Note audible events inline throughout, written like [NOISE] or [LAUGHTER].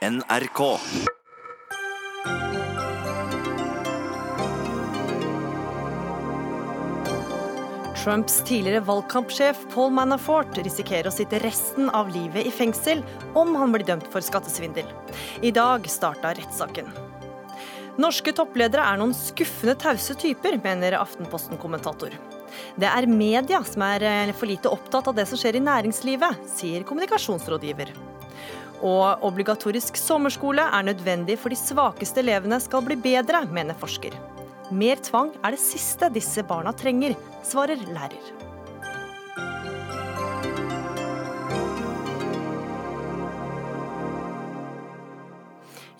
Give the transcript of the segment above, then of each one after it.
NRK. Trumps tidligere valgkampsjef Paul Manafort risikerer å sitte resten av livet i fengsel om han blir dømt for skattesvindel. I dag starta rettssaken. Norske toppledere er noen skuffende tause typer, mener Aftenposten-kommentator. Det er media som er eh, for lite opptatt av det som skjer i næringslivet, sier kommunikasjonsrådgiver. Og obligatorisk sommerskole er nødvendig for de svakeste elevene skal bli bedre, mener forsker. Mer tvang er det siste disse barna trenger, svarer lærer.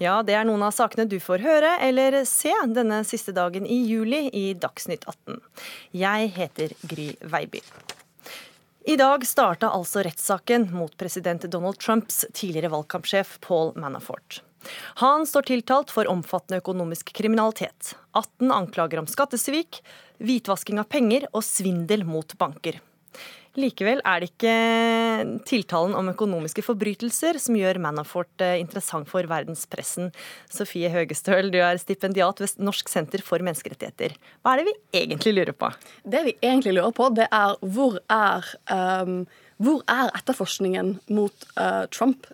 Ja, det er noen av sakene du får høre eller se denne siste dagen i juli i Dagsnytt 18. Jeg heter Gry Veiby. I dag starta altså rettssaken mot president Donald Trumps tidligere valgkampsjef Paul Manafort. Han står tiltalt for omfattende økonomisk kriminalitet. 18 anklager om skattesvik, hvitvasking av penger og svindel mot banker. Likevel er det ikke tiltalen om økonomiske forbrytelser som gjør Manafort eh, interessant for verdenspressen. Sofie Høgestøl, du er stipendiat ved Norsk senter for menneskerettigheter. Hva er det vi egentlig lurer på? Det vi egentlig lurer på, det er hvor er, um, hvor er etterforskningen mot uh, Trump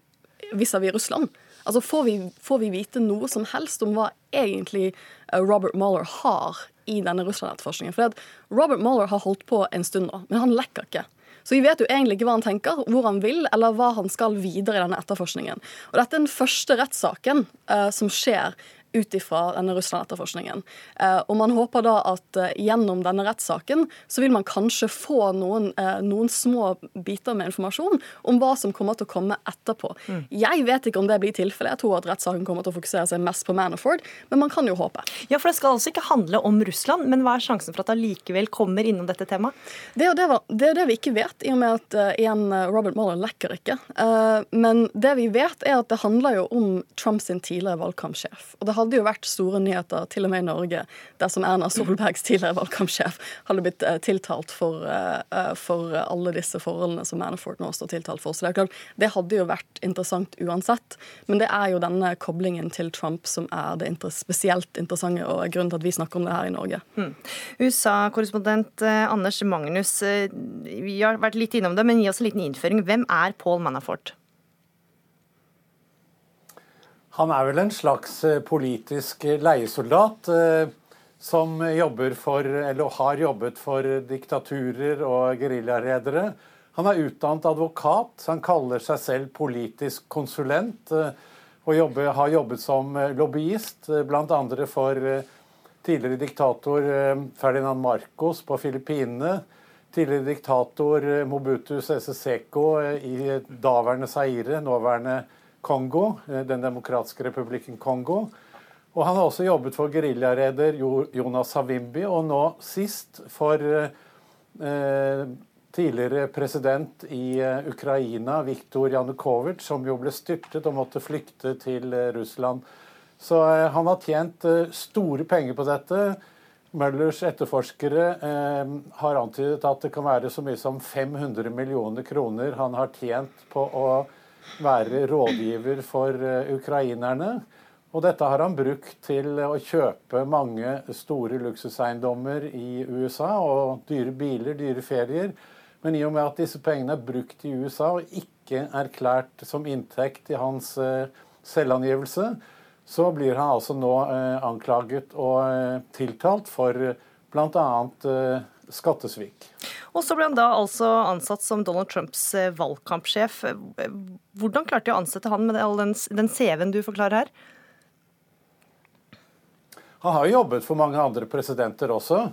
vis-à-vis -vis Russland? Altså får vi, får vi, vite noe som helst om hva egentlig uh, Robert Mueller har i denne Russland-etterforskningen. For Robert Mueller har holdt på en stund nå, men han lekker ikke. Så vi vet jo egentlig ikke hva han tenker, hvor han vil, eller hva han skal videre i denne etterforskningen. Og Dette er den første rettssaken uh, som skjer ut ifra denne Russland-etterforskningen. Eh, og man håper da at eh, gjennom denne rettssaken så vil man kanskje få noen, eh, noen, små biter med informasjon om hva som kommer til å komme etterpå. Mm. Jeg vet ikke om det blir tilfellet. Jeg tror at rettssaken kommer til å fokusere seg mest på Manafort, men man kan jo håpe. Ja, for det skal altså ikke handle om Russland, men hva er sjansen for at det allikevel kommer innom dette temaet? Det er det, det, er det vi ikke vet, i og med at uh, igjen Robert Mueller lekker ikke. Uh, men det vi vet, er at det handler jo om Trumps tidligere valgkampsjef. Og det hadde jo vært store nyheter, til og med i Norge, dersom Erna Solbergs tidligere valgkampsjef hadde blitt uh, tiltalt for, uh, for, alle disse forholdene som Manafort nå står tiltalt for. Så Det er klart, det hadde jo vært interessant uansett, men det er jo denne koblingen til Trump som er det spesielt interessante og grunnen til at vi snakker om det her i Norge. Mm. USA-korrespondent Anders Magnus, vi har vært litt innom det, men gi oss en liten innføring. Hvem er Paul Manafort? Han er vel en slags eh, politisk leiesoldat eh, som jobber for, eller har jobbet for diktaturer og geriljaredere. Han er utdannet advokat, han kaller seg selv politisk konsulent. Eh, og jobber, har jobbet som lobbyist, bl.a. for tidligere diktator Ferdinand Marcos på Filippinene. Tidligere diktator Mobutu Sese i daværende Zaire, nåværende Kongo, eh, Den demokratiske republikken Kongo. Og han har også jobbet for geriljareder Jonas Savimbi, og nå sist for eh, tidligere president i eh, Ukraina, Viktor Janukovitsj, som jo ble styrtet og måtte flykte til eh, Russland. Så eh, han har tjent eh, store penger på dette. Møllers etterforskere har antydet at det kan være så mye som 500 millioner kroner han har tjent på å være rådgiver for eh, ukrainerne. Og dette har han brukt til å kjøpe mange store luksuseiendommer i USA og dyre biler, dyre ferier. Men i og med at disse pengene er brukt i USA og ikke erklært som inntekt i hans eh, selvangivelse, så blir han altså nå eh, anklaget og tiltalt for bl.a. skattesvik. Og så ble han da altså ansatt som Donald Trumps eh, valgkampsjef. Hvordan klarte de å ansette han med all den, den CV-en du forklarer her? Han har jobbet for mange andre presidenter også.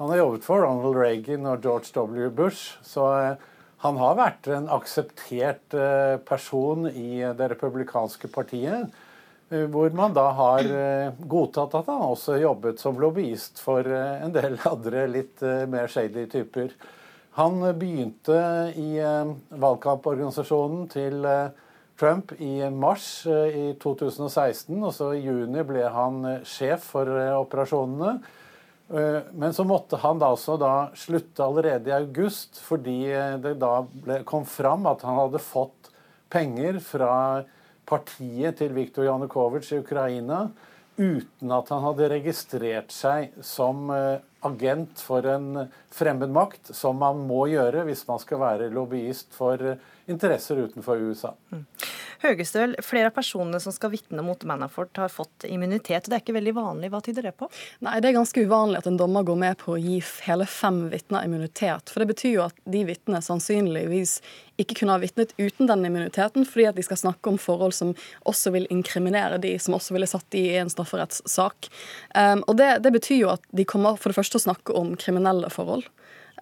Han har jobbet for Ronald Reagan og George W. Bush. Så eh, han har vært en akseptert eh, person i det republikanske partiet. Hvor man da har godtatt at han også jobbet som lobbyist for en del [LAUGHS] andre litt mer shady typer. Han begynte i valgkamporganisasjonen til Trump i mars i 2016, og så i juni ble han sjef for operasjonene. Men så måtte han da også da slutte allerede i august, fordi det da ble, kom fram at han hadde fått penger fra partiet til Viktor Janukovitsj i Ukraina uten at han hadde registrert seg som eh, agent for en fremmed makt, som man må gjøre hvis man skal være lobbyist for eh, interesser utenfor USA. Mm. Høgestøl, flere av personene som skal vitne mot Manafort, har fått immunitet. Det er ikke veldig vanlig. Hva tyder det på? Nei, Det er ganske uvanlig at en dommer går med på å gi hele fem vitner immunitet. For det betyr jo at de vitnene sannsynligvis ikke kunne ha vitnet uten den immuniteten, fordi at de skal snakke om forhold som også vil inkriminere de, som også ville satt de i en strafferettssak. Um, og det, det betyr jo at de kommer for det første å snakke om kriminelle forhold.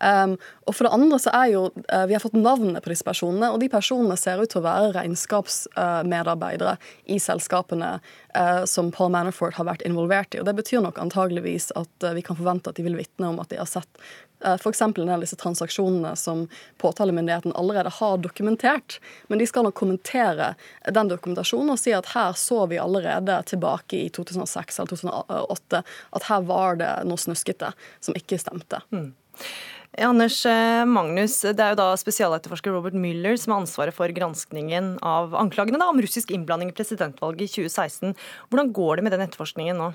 Um, og for det andre så er jo uh, Vi har fått navnene på disse personene, og de personene ser ut til å være regnskapsmedarbeidere uh, i selskapene uh, som Paul Manafort har vært involvert i. Og Det betyr nok antageligvis at vi kan forvente at de vil vitne om at de har sett F.eks. en del av disse transaksjonene som påtalemyndigheten allerede har dokumentert. Men de skal nok kommentere den dokumentasjonen og si at her så vi allerede tilbake i 2006 eller 2008 at her var det noe snuskete som ikke stemte. Mm. Anders eh, Magnus, det er jo da spesialetterforsker Robert Müller som har ansvaret for granskningen av anklagene da, om russisk innblanding i presidentvalget i 2016. Hvordan går det med den etterforskningen nå?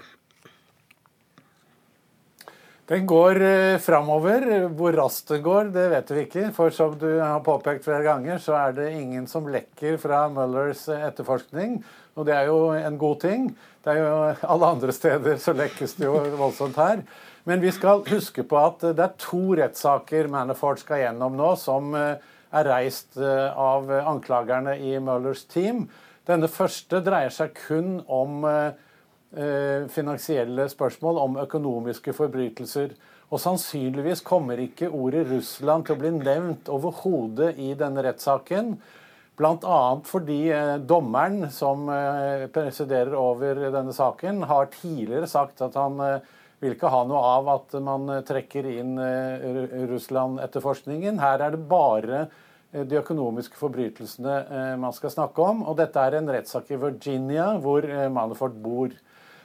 Den går eh, framover. Hvor raskt det går, det vet vi ikke. For som du har påpekt flere ganger, så er det ingen som lekker fra Mullers etterforskning. Og det er jo en god ting. Det er jo Alle andre steder så lekkes det jo voldsomt her. Men vi skal huske på at det er to rettssaker Manafort skal gjennom nå, som eh, er reist eh, av anklagerne i Mullers team. Denne første dreier seg kun om eh, finansielle spørsmål, om økonomiske forbrytelser. Og sannsynligvis kommer ikke ordet Russland til å bli nevnt overhodet i denne rettssaken. Bl.a. fordi dommeren som presiderer over denne saken, har tidligere sagt at han vil ikke ha noe av at man trekker inn eh, Russland-etterforskningen. Her er det bare eh, de økonomiske forbrytelsene eh, man skal snakke om. Og dette er en rettssak i Virginia, hvor Manafort bor.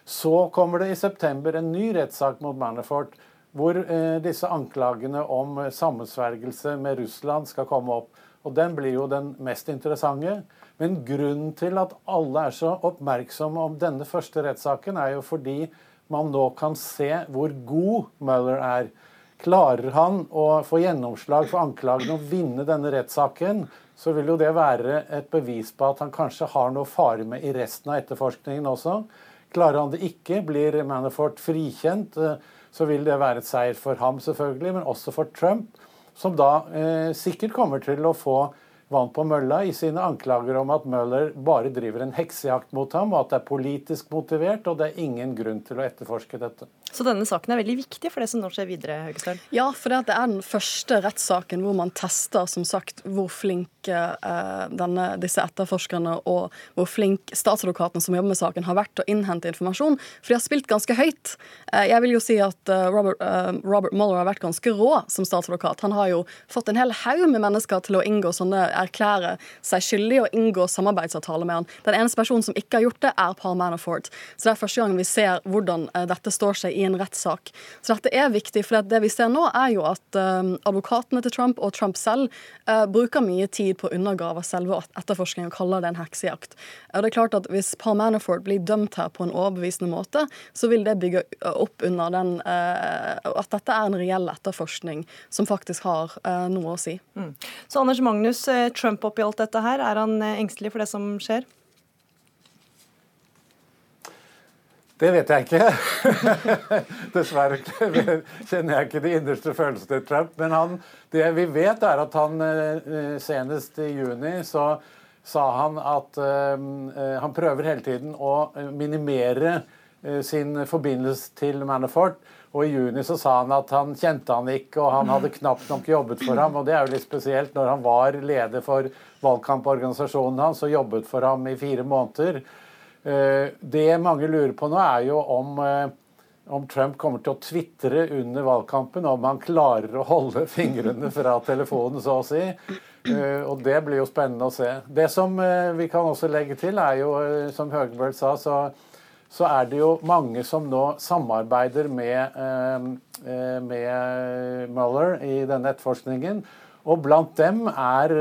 Så kommer det i september en ny rettssak mot Manafort, hvor disse anklagene om sammensvergelse med Russland skal komme opp. Og Den blir jo den mest interessante. Men grunnen til at alle er så oppmerksomme om denne første rettssaken, er jo fordi man nå kan se hvor god Mueller er. Klarer han å få gjennomslag for anklagene og vinne denne rettssaken, så vil jo det være et bevis på at han kanskje har noe fare med i resten av etterforskningen også. Klarer han det ikke, blir Manafort frikjent, eh, så vil det være et seier for ham selvfølgelig, men også for Trump, som da eh, sikkert kommer til å få vann på mølla i sine anklager om at Møller bare driver en heksejakt mot ham, og at det er politisk motivert, og det er ingen grunn til å etterforske dette. Så denne saken er veldig viktig for det som nå skjer videre, Høgestøl? Ja, for det er den første rettssaken hvor man tester som sagt, hvor flinke eh, denne, disse etterforskerne og hvor flink statsadvokaten som jobber med saken, har vært til å innhente informasjon. For de har spilt ganske høyt. Eh, jeg vil jo si at eh, Robert, Robert Mueller har vært ganske rå som statsadvokat. Han har jo fått en hel haug med mennesker til å inngå sånne erklære seg skyldig og inngå samarbeidsavtale med han. Den eneste personen som ikke har gjort det, er Paul Manafort. Så det er første gang vi ser hvordan dette står seg i i en rettssak. Så dette er viktig, for det vi ser nå, er jo at uh, advokatene til Trump og Trump selv uh, bruker mye tid på å undergrave selve etterforskningen og kaller det en heksejakt. Og det er klart at Hvis Paul Manafort blir dømt her på en overbevisende måte, så vil det bygge opp under den, uh, at dette er en reell etterforskning som faktisk har noe å si. Mm. Så Anders Magnus, Trump oppi alt dette her, er han engstelig for det som skjer? Det vet jeg ikke. [LAUGHS] Dessverre kjenner jeg ikke de innerste følelsene til Trump. Men han, det vi vet, er at han eh, senest i juni så sa han at uh, han prøver hele tiden å minimere sin forbindelse til Manafort. Og i juni så sa han at han kjente han ikke, og han hadde knapt nok jobbet for ham. Og det er jo litt spesielt når han var leder for valgkamporganisasjonen hans og jobbet for ham i fire måneder. Eh, det mange lurer på nå, er jo om, eh, om Trump kommer til å tvitre under valgkampen, om han klarer å holde [LAUGHS] fingrene fra telefonen, så å si. Eh, og det blir jo spennende å se. Det som vi kan også legge til, er jo, som Høgebøl sa, så, så, er det jo mange som nå samarbeider med, med Mueller i denne etterforskningen. Og blant dem er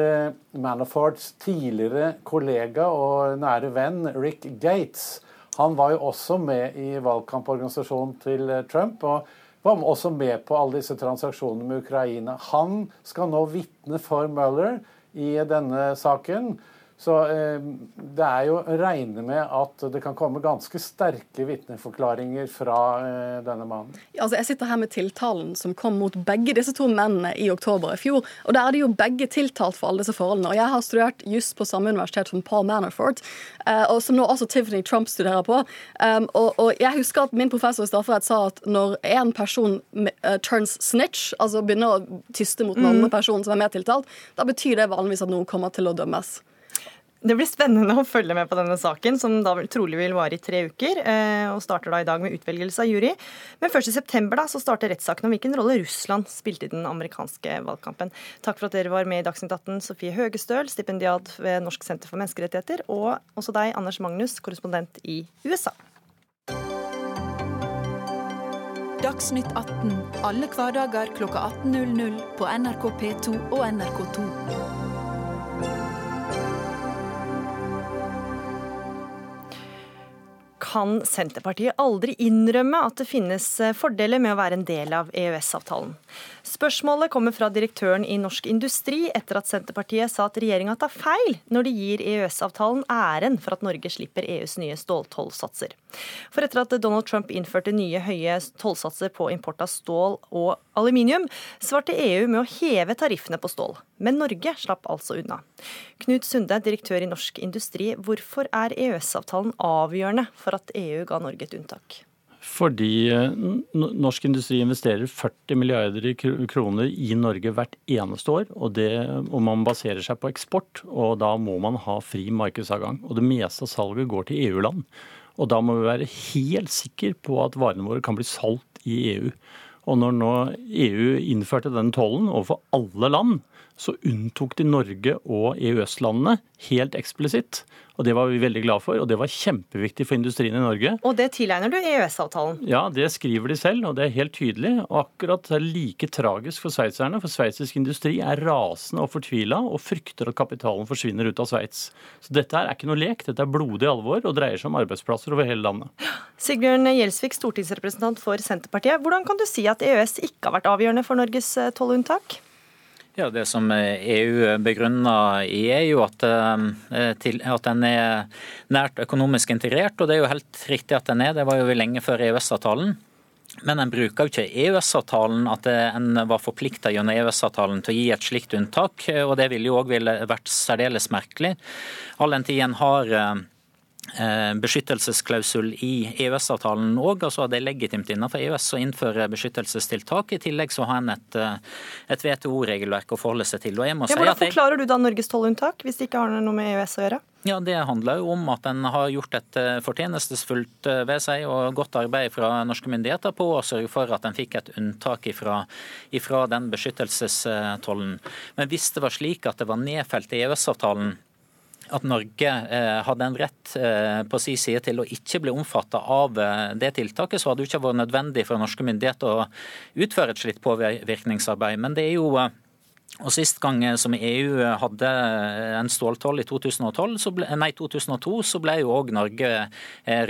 Manafords Manaforts tidligere kollega og nære venn Rick Gates. Han var jo også med i valgkamporganisasjonen til eh, Trump. og var også med på alle disse transaksjonene med Ukraina. Han skal nå vitne for Mueller i denne saken. Så eh, det er jo å regne med at det kan komme ganske sterke vitneforklaringer fra eh, denne mannen. Altså, jeg sitter her med tiltalen som kom mot begge disse to mennene i oktober i fjor. og Da er de jo begge tiltalt for alle disse forholdene. og Jeg har studert juss på samme universitet som Paul Manafort, eh, og som nå også Tiffany Trump studerer på. Um, og, og, jeg husker at Min professor i strafferett sa at når en person uh, turns snitch, altså begynner å tyste mot den andre mm. personen som er mer tiltalt, da betyr det vanligvis at noen kommer til å dømmes. Det blir spennende å følge med på denne saken, som da trolig vil vare i tre uker. Eh, og starter da i dag med utvelgelse av jury. Men først i september da, så starter rettssaken om hvilken rolle Russland spilte i den amerikanske valgkampen. Takk for at dere var med i Dagsnytt 18, Sofie Høgestøl, stipendiat ved Norsk senter for menneskerettigheter, og også deg, Anders Magnus, korrespondent i USA. Dagsnytt 18 alle hverdager klokka 18.00 på NRK P2 og NRK2. Kan Senterpartiet aldri innrømme at det finnes eh, fordeler med å være en del av EØS-avtalen. Spørsmålet kommer fra direktøren i Norsk Industri etter at Senterpartiet sa at regjeringa tar feil når de gir EØS-avtalen æren for at Norge slipper EUs nye ståltollsatser. For etter at Donald Trump innførte nye høye tollsatser på import av stål og aluminium, svarte EU med å heve tariffene på stål. Men Norge slapp altså unna. Knut Sunde, direktør i Norsk Industri, hvorfor er EØS-avtalen avgjørende for at EU ga Norge et unntak? Fordi eh, norsk industri investerer 40 milliarder kroner i Norge hvert eneste år. Og, det, og man baserer seg på eksport, og da må man ha fri markedsadgang. Og det meste av salget går til EU-land. Og da må vi være helt sikre på at varene våre kan bli solgt i EU. Og når nå EU innførte den tollen overfor alle land, så unntok de Norge og EØS-landene helt eksplisitt. Og Det var vi veldig glad for, og det var kjempeviktig for industrien i Norge. Og det tilegner du EØS-avtalen? Ja, det skriver de selv, og det er helt tydelig. Og akkurat det er like tragisk for sveitserne, for sveitsisk industri er rasende og fortvila og frykter at kapitalen forsvinner ut av Sveits. Så dette er ikke noe lek, dette er blodig alvor og dreier seg om arbeidsplasser over hele landet. Sigbjørn Gjelsvik, stortingsrepresentant for Senterpartiet. Hvordan kan du si at EØS ikke har vært avgjørende for Norges eh, tollunntak? Ja, Det som EU begrunner i, er jo at, eh, at den er nært økonomisk integrert. Og det er jo helt riktig at den er, det var jo lenge før EØS-avtalen. Men en bruker jo ikke EØS-avtalen, at en var forplikta gjennom EØS-avtalen til å gi et slikt unntak. Og det ville jo òg vært særdeles merkelig, all den tid en har Eh, beskyttelsesklausul i EØS-avtalen òg. Altså det er legitimt innenfor EØS å innføre beskyttelsestiltak. I tillegg så har en et, eh, et WTO-regelverk å forholde seg til. Ja, si hvordan forklarer du da Norges tollunntak, hvis det ikke har noe med EØS å gjøre? Ja, Det handler jo om at en har gjort et fortjenestesfullt fortjenestefullt ved seg og godt arbeid fra norske myndigheter på å sørge for at en fikk et unntak ifra, ifra den beskyttelsestollen. Men hvis det var slik at det var nedfelt i EØS-avtalen at Norge eh, hadde en rett eh, på sin side til å ikke bli omfattet av eh, det tiltaket, så hadde det ikke vært nødvendig for norske myndigheter å utføre et slikt påvirkningsarbeid. Men det er jo og Sist gang som EU hadde en ståltoll i 2012, ble, nei, 2002, så ble jo òg Norge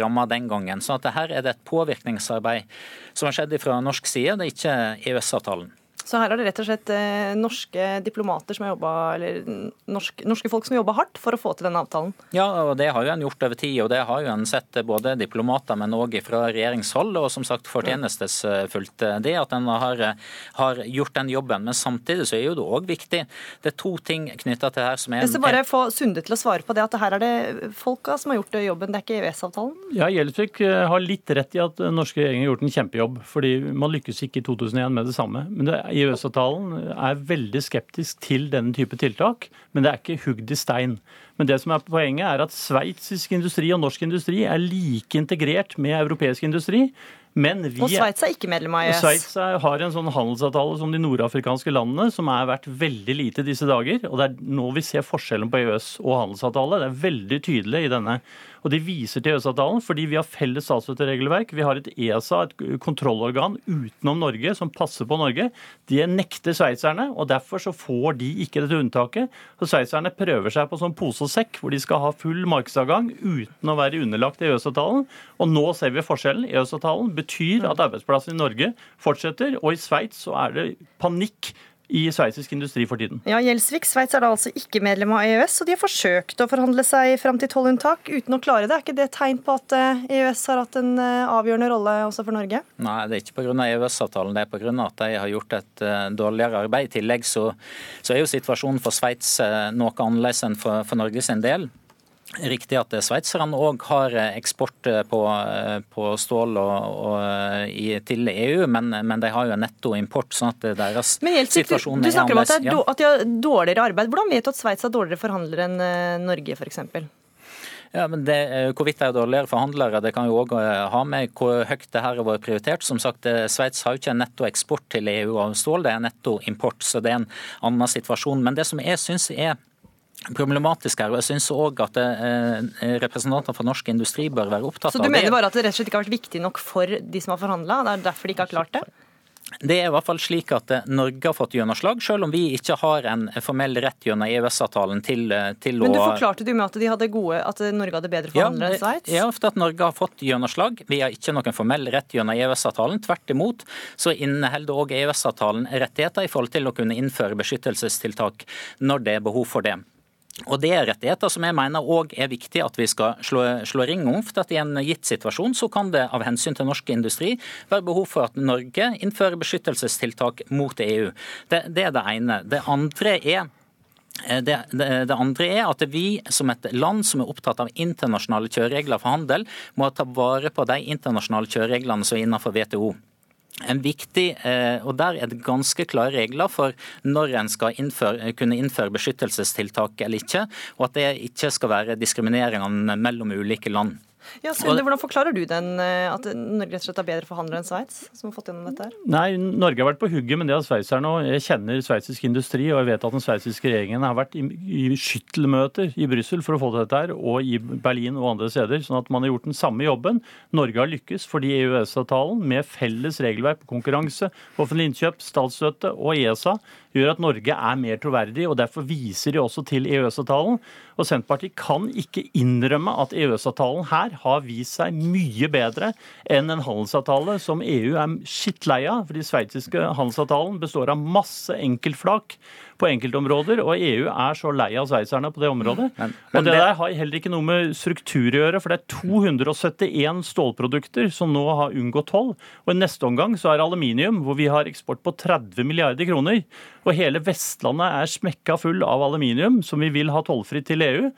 ramma den gangen. Så at her er det et påvirkningsarbeid som har skjedd fra norsk side, det er ikke EØS-avtalen. Så her er det rett og slett eh, norske diplomater som har jobba, eller norsk, norske folk som har jobba hardt for å få til denne avtalen? Ja, og det har jo en gjort over tid. Og det har jo en sett både diplomater, men òg fra regjeringshold. Og som sagt fortjenestesfullt det at en har, har, gjort den jobben. Men samtidig så er jo det òg viktig. Det er to ting knytta til det her som er Jeg skal bare få Sunde til å svare på det, at her er det folka som har gjort jobben, det er ikke EØS-avtalen? Ja, Gjelsvik eh, har litt rett i at norske regjeringer har gjort en kjempejobb. fordi man lykkes ikke i 2001 med det samme. Men det er EØS-avtalen er veldig skeptisk til denne type tiltak, men det er ikke hugd i stein. Men det som er poenget er at sveitsisk industri og norsk industri er like integrert med europeisk industri. Men vi, og Sveits er ikke medlem av EØS? Sveits har en sånn handelsavtale som de nordafrikanske landene, som er verdt veldig lite disse dager. Og det er nå vi ser forskjellen på EØS og handelsavtale. Det er veldig tydelig i denne. Og de viser til EØS-avtalen fordi vi har felles statsstøtteregelverk. Vi har et ESA, et kontrollorgan utenom Norge, som passer på Norge. De nekter sveitserne, og derfor så får de ikke dette unntaket. Så Sveitserne prøver seg på sånn pose og sekk, hvor de skal ha full markedsadgang uten å være underlagt EØS-avtalen. Og nå ser vi forskjellen. EØS-avtalen betyr at arbeidsplassen i Norge fortsetter, og i Sveits så er det panikk i sveitsisk industri for tiden. Ja, Gjelsvik, Sveits er da altså ikke medlem av EØS, og de har forsøkt å forhandle seg fram til tollunntak uten å klare det. Er ikke det et tegn på at EØS har hatt en avgjørende rolle også for Norge? Nei, det er ikke pga. EØS-avtalen, det er pga. at de har gjort et dårligere arbeid. I tillegg så, så er jo situasjonen for Sveits noe annerledes enn for, for Norge sin del. Riktig at sveitserne òg har eksport på, på stål og, og i, til EU, men, men, de har jo nettoimport. sånn at deres men Gjelsik, situasjon du, du snakker om at, er, at de har dårligere arbeid. Hvordan vet du at Sveits har dårligere forhandlere enn Norge f.eks.? Ja, men det, Hvorvidt de er dårligere forhandlere, det kan jo òg ha med hvor høyt det her har vært prioritert. Som sagt, Sveits har jo ikke nettoeksport til EU av stål, det er nettoimport. Så det er en annen situasjon. Men det som jeg syns er problematisk her. og Jeg syns òg at eh, representanter for norsk industri bør være opptatt av det. Så du mener bare at det rett og slett ikke har vært viktig nok for de som har forhandla? Det er derfor de ikke har klart det? Det er i hvert fall slik at eh, Norge har fått gjennomslag, selv om vi ikke har en formell rett gjennom EØS-avtalen til, eh, til å Men du forklarte det jo med at, de hadde gode, at Norge hadde bedre forhandlere ja, enn Sveits? Ja, for at Norge har fått gjennomslag. Vi har ikke noen formell rett gjennom EØS-avtalen. Tvert imot så inneholder òg EØS-avtalen rettigheter i forhold til å kunne innføre beskyttelsestiltak når det er behov for det. Og Det er rettigheter som jeg mener òg er viktig at vi skal slå, slå ring om. for at I en gitt situasjon så kan det av hensyn til norsk industri være behov for at Norge innfører beskyttelsestiltak mot EU. Det, det er det ene. Det andre er det, det, det, andre er at vi som et land som er opptatt av internasjonale kjøreregler for handel, må ta vare på de internasjonale kjørereglene som er innenfor WTO en viktig, eh, og Der er det ganske klare regler for når en skal innføre, kunne innføre beskyttelsestiltak eller ikke, og at det ikke skal være diskriminering mellom ulike land. Ja, Sunde, Hvordan forklarer du den, eh, at Norge rett og slett er bedre forhandlere enn Sveits? som har fått gjennom dette her? Nei, Norge har vært på hugget, men det har sveitserne òg. Jeg kjenner sveitsisk industri, og jeg vet at den sveitsiske regjeringen har vært i, i skyttelmøter i Brussel for å få til dette her, og i Berlin og andre steder. Sånn at man har gjort den samme jobben. Norge har lykkes fordi EØS-avtalen med felles regelverk på konkurranse, offentlig innkjøp, statsstøtte og ESA gjør at Norge er mer troverdig, og derfor viser de også til EØS-avtalen. Og Senterpartiet kan ikke innrømme at EØS-avtalen her har vist seg mye bedre enn en handelsavtale som EU er skittlei av. For den sveitsiske handelsavtalen består av masse enkeltflak på enkeltområder, og EU er så lei av sveitserne på det området. Men, men og det der har heller ikke noe med struktur å gjøre, for det er 271 stålprodukter som nå har unngått toll. Og i neste omgang så er aluminium, hvor vi har eksport på 30 milliarder kroner. Og hele Vestlandet er smekka full av aluminium, som vi vil ha tollfritt til EU.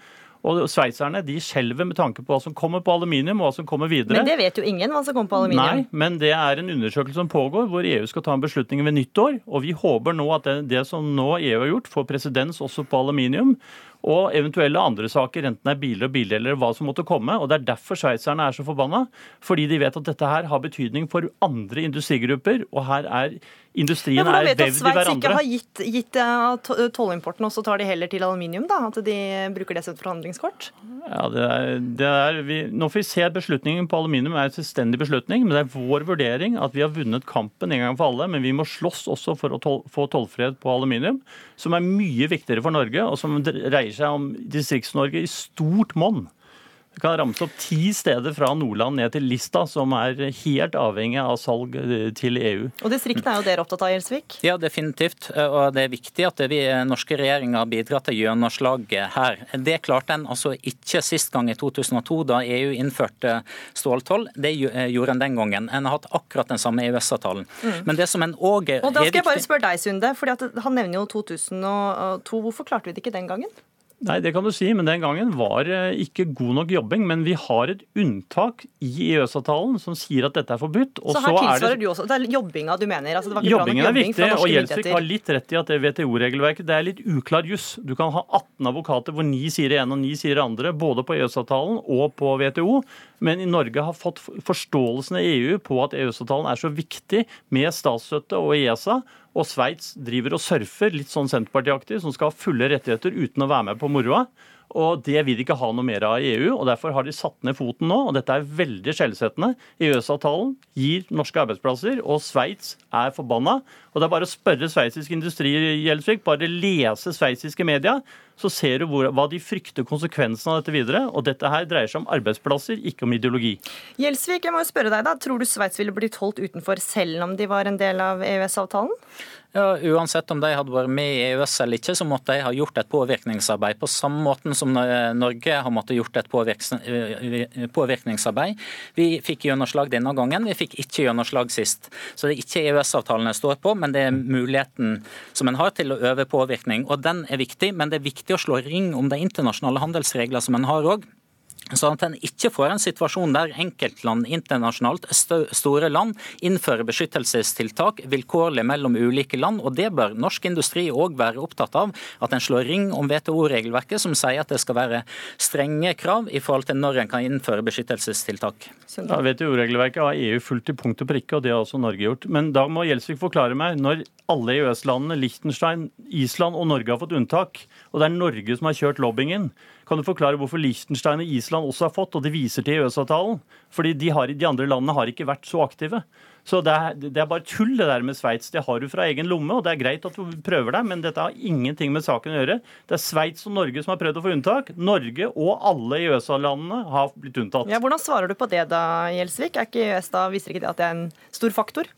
Og Sveitserne de skjelver med tanke på hva som kommer på aluminium og hva som kommer videre. Men det vet jo ingen hva som kommer på aluminium. Nei, men det er en undersøkelse som pågår hvor EU skal ta en beslutning ved nyttår. Og vi håper nå at det, det som nå EU har gjort, får presedens også på aluminium og eventuelle andre saker, enten det er biler og bildeler hva som måtte komme. og Det er derfor sveitserne er så forbanna. Fordi de vet at dette her har betydning for andre industrigrupper. og her er Industrien ja, er vevd i hverandre. Sveits ikke har gitt, gitt uh, tollimporten, og så tar de heller til aluminium? da, At de bruker det som forhandlingskort? Ja, det er, det er vi, Nå får vi se at beslutningen på aluminium er en selvstendig beslutning. Men det er vår vurdering at vi har vunnet kampen en gang for alle. Men vi må slåss også for å tol, få tollfrihet på aluminium, som er mye viktigere for Norge, og som dreier seg om Distrikts-Norge i stort monn. Det kan ramse opp ti steder fra Nordland ned til Lista som er helt avhengig av salg eh, til EU. Og Distriktene er jo dere opptatt av, Gjelsvik? Ja, definitivt. Og det er viktig at vi norske regjeringer bidrar til gjennomslaget her. Det klarte en altså ikke sist gang i 2002, da EU innførte ståltoll. Det gjorde en den gangen. En har hatt akkurat den samme EØS-avtalen. Mm. Men det som en òg er Og Da skal jeg bare spørre deg, Sunde. for Han nevner jo 2002. Hvorfor klarte vi det ikke den gangen? Nei, det kan du si, men den gangen var det ikke god nok jobbing. Men vi har et unntak i EØS-avtalen som sier at dette er forbudt. så her tilsvarer du også, Det er jobbinga du mener? Altså, jobbingen er viktig, og Gjelsvik har litt rett i at det WTO-regelverket det er litt uklar juss. Du kan ha 18 advokater hvor 9 sier det ene og 9 sier det andre, både på EØS-avtalen og på WTO. Men i Norge har fått forståelsen av EU på at EØS-avtalen er så viktig med statsstøtte og ESA og Sveits driver og surfer, litt sånn Senterpartiaktig, som skal ha fulle rettigheter uten å være med på moroa. Og Det vil de ikke ha noe mer av i EU. og Derfor har de satt ned foten nå. og Dette er veldig skjellsettende. EØS-avtalen gir norske arbeidsplasser, og Sveits er forbanna. Og Det er bare å spørre sveitsisk industri, Gjelsvik, bare lese sveitsiske media, så ser du hvor, hva de frykter konsekvensene av dette videre. Og dette her dreier seg om arbeidsplasser, ikke om ideologi. Gjelsvik, jeg må jo spørre deg da, tror du Sveits ville blitt holdt utenfor selv om de var en del av EØS-avtalen? Ja, Uansett om de hadde vært med i EØS eller ikke, så måtte de ha gjort et påvirkningsarbeid. På samme måten som Norge har måttet gjort et eh, påvirkningsarbeid. Vi fikk gjennomslag denne gangen, vi fikk ikke gjennomslag sist. Så det er ikke EØS-avtalen jeg står på, men det er muligheten som en har til å øve påvirkning. Og den er viktig, men det er viktig å slå ring om de internasjonale handelsreglene som en har òg. Sånn at en ikke får en situasjon der enkeltland internasjonalt, store land, innfører beskyttelsestiltak vilkårlig mellom ulike land. og Det bør norsk industri òg være opptatt av. At en slår ring om WTO-regelverket, som sier at det skal være strenge krav i forhold til når en kan innføre beskyttelsestiltak. Ja, WTO-regelverket har EU fulgt til punkt og prikke, og det har også Norge gjort. Men da må Gjelsvik forklare meg. Når alle EØS-landene, Liechtenstein, Island og Norge har fått unntak, og det er Norge som har kjørt lobbyingen, kan du forklare hvorfor Liechtenstein og Island også har fått, og det viser til EØS-avtalen? Fordi de, har, de, andre landene har ikke vært så aktive. Så det er, det er bare tull det der med Sveits. Det har du fra egen lomme, og det er greit at du prøver deg, men dette har ingenting med saken å gjøre. Det er Sveits og Norge som har prøvd å få unntak. Norge og alle EØS-landene har blitt unntatt. Ja, Hvordan svarer du på det da, Gjelsvik? Er ikke EØS da, Viser ikke det at det er en stor faktor?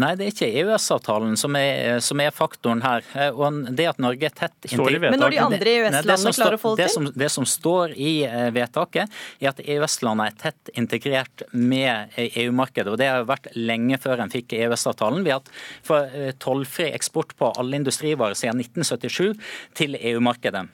Nei, det er ikke EØS-avtalen som, som, er faktoren her. Eh, og det at Norge er tett Men når de andre EØS-landene klarer å få det til? Det som, det som står i eh, vedtaket, er at EØS-landene er tett integrert med EU-markedet. og Det har vært lenge før en fikk EØS-avtalen. Vi har hatt eh, tollfri eksport på alle industrivarer siden 1977 til EU-markedet.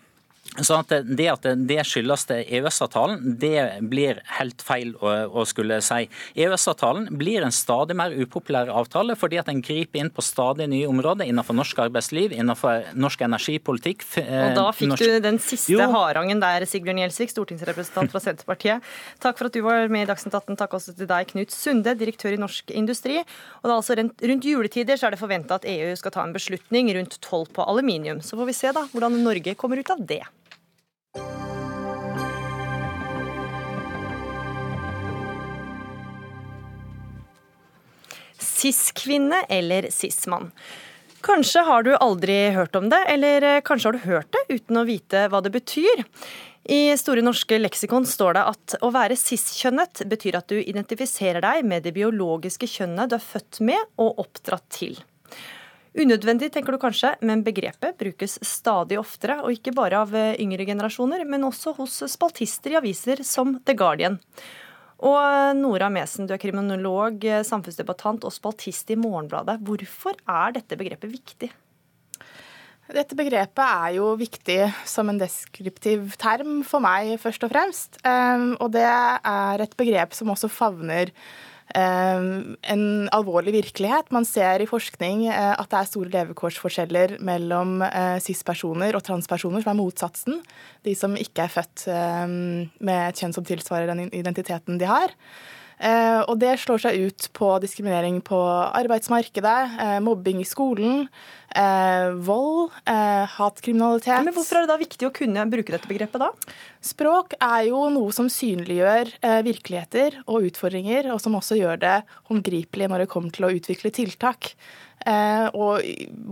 Så at det at det skyldes EØS-avtalen, det blir helt feil å, å skulle si. EØS-avtalen blir en stadig mer upopulær avtale fordi at den griper inn på stadig nye områder innenfor norsk arbeidsliv, innenfor norsk energipolitikk. Og da fikk norsk... du den siste jo. harangen der, Sigbjørn Gjelsvik, stortingsrepresentant fra Senterpartiet. Takk for at du var med i Dagsnytt 18. Takk også til deg, Knut Sunde, direktør i Norsk Industri. Og er altså rundt juletider så er det forventa at EU skal ta en beslutning rundt toll på aluminium. Så får vi se da hvordan Norge kommer ut av det. Cis-kvinne eller cis-mann. Kanskje har du aldri hørt om det, eller eh, kanskje har du hørt det uten å vite hva det betyr. I Store norske leksikon står det at å være cis-kjønnet betyr at du identifiserer deg med det biologiske kjønnet du er født med og oppdratt til. Unødvendig, tenker du kanskje, men begrepet brukes stadig oftere, og ikke bare av eh, yngre generasjoner, men også hos spaltister i aviser som The Guardian. Og eh, Nora Mesen, du er kriminolog, eh, samfunnsdebattant og spaltist i Morgenbladet. Hvorfor er dette begrepet viktig? Dette begrepet er jo viktig som en deskriptiv term for meg, først og fremst. Og det er et begrep som også favner en alvorlig virkelighet. Man ser i forskning eh, at det er store levekårsforskjeller mellom eh, cis-personer og transpersoner, som er motsatsen. De som ikke er født med et kjønn som tilsvarer den identiteten de har. Eh, og det slår seg ut på diskriminering på arbeidsmarkedet, eh, mobbing i skolen, eh, vold, hatkriminalitet. Men Hvorfor er det da viktig å kunne bruke dette begrepet da? Språk er jo noe som synliggjør virkeligheter og utfordringer, og som også gjør det håndgripelig når det kommer til å utvikle tiltak. Eh, og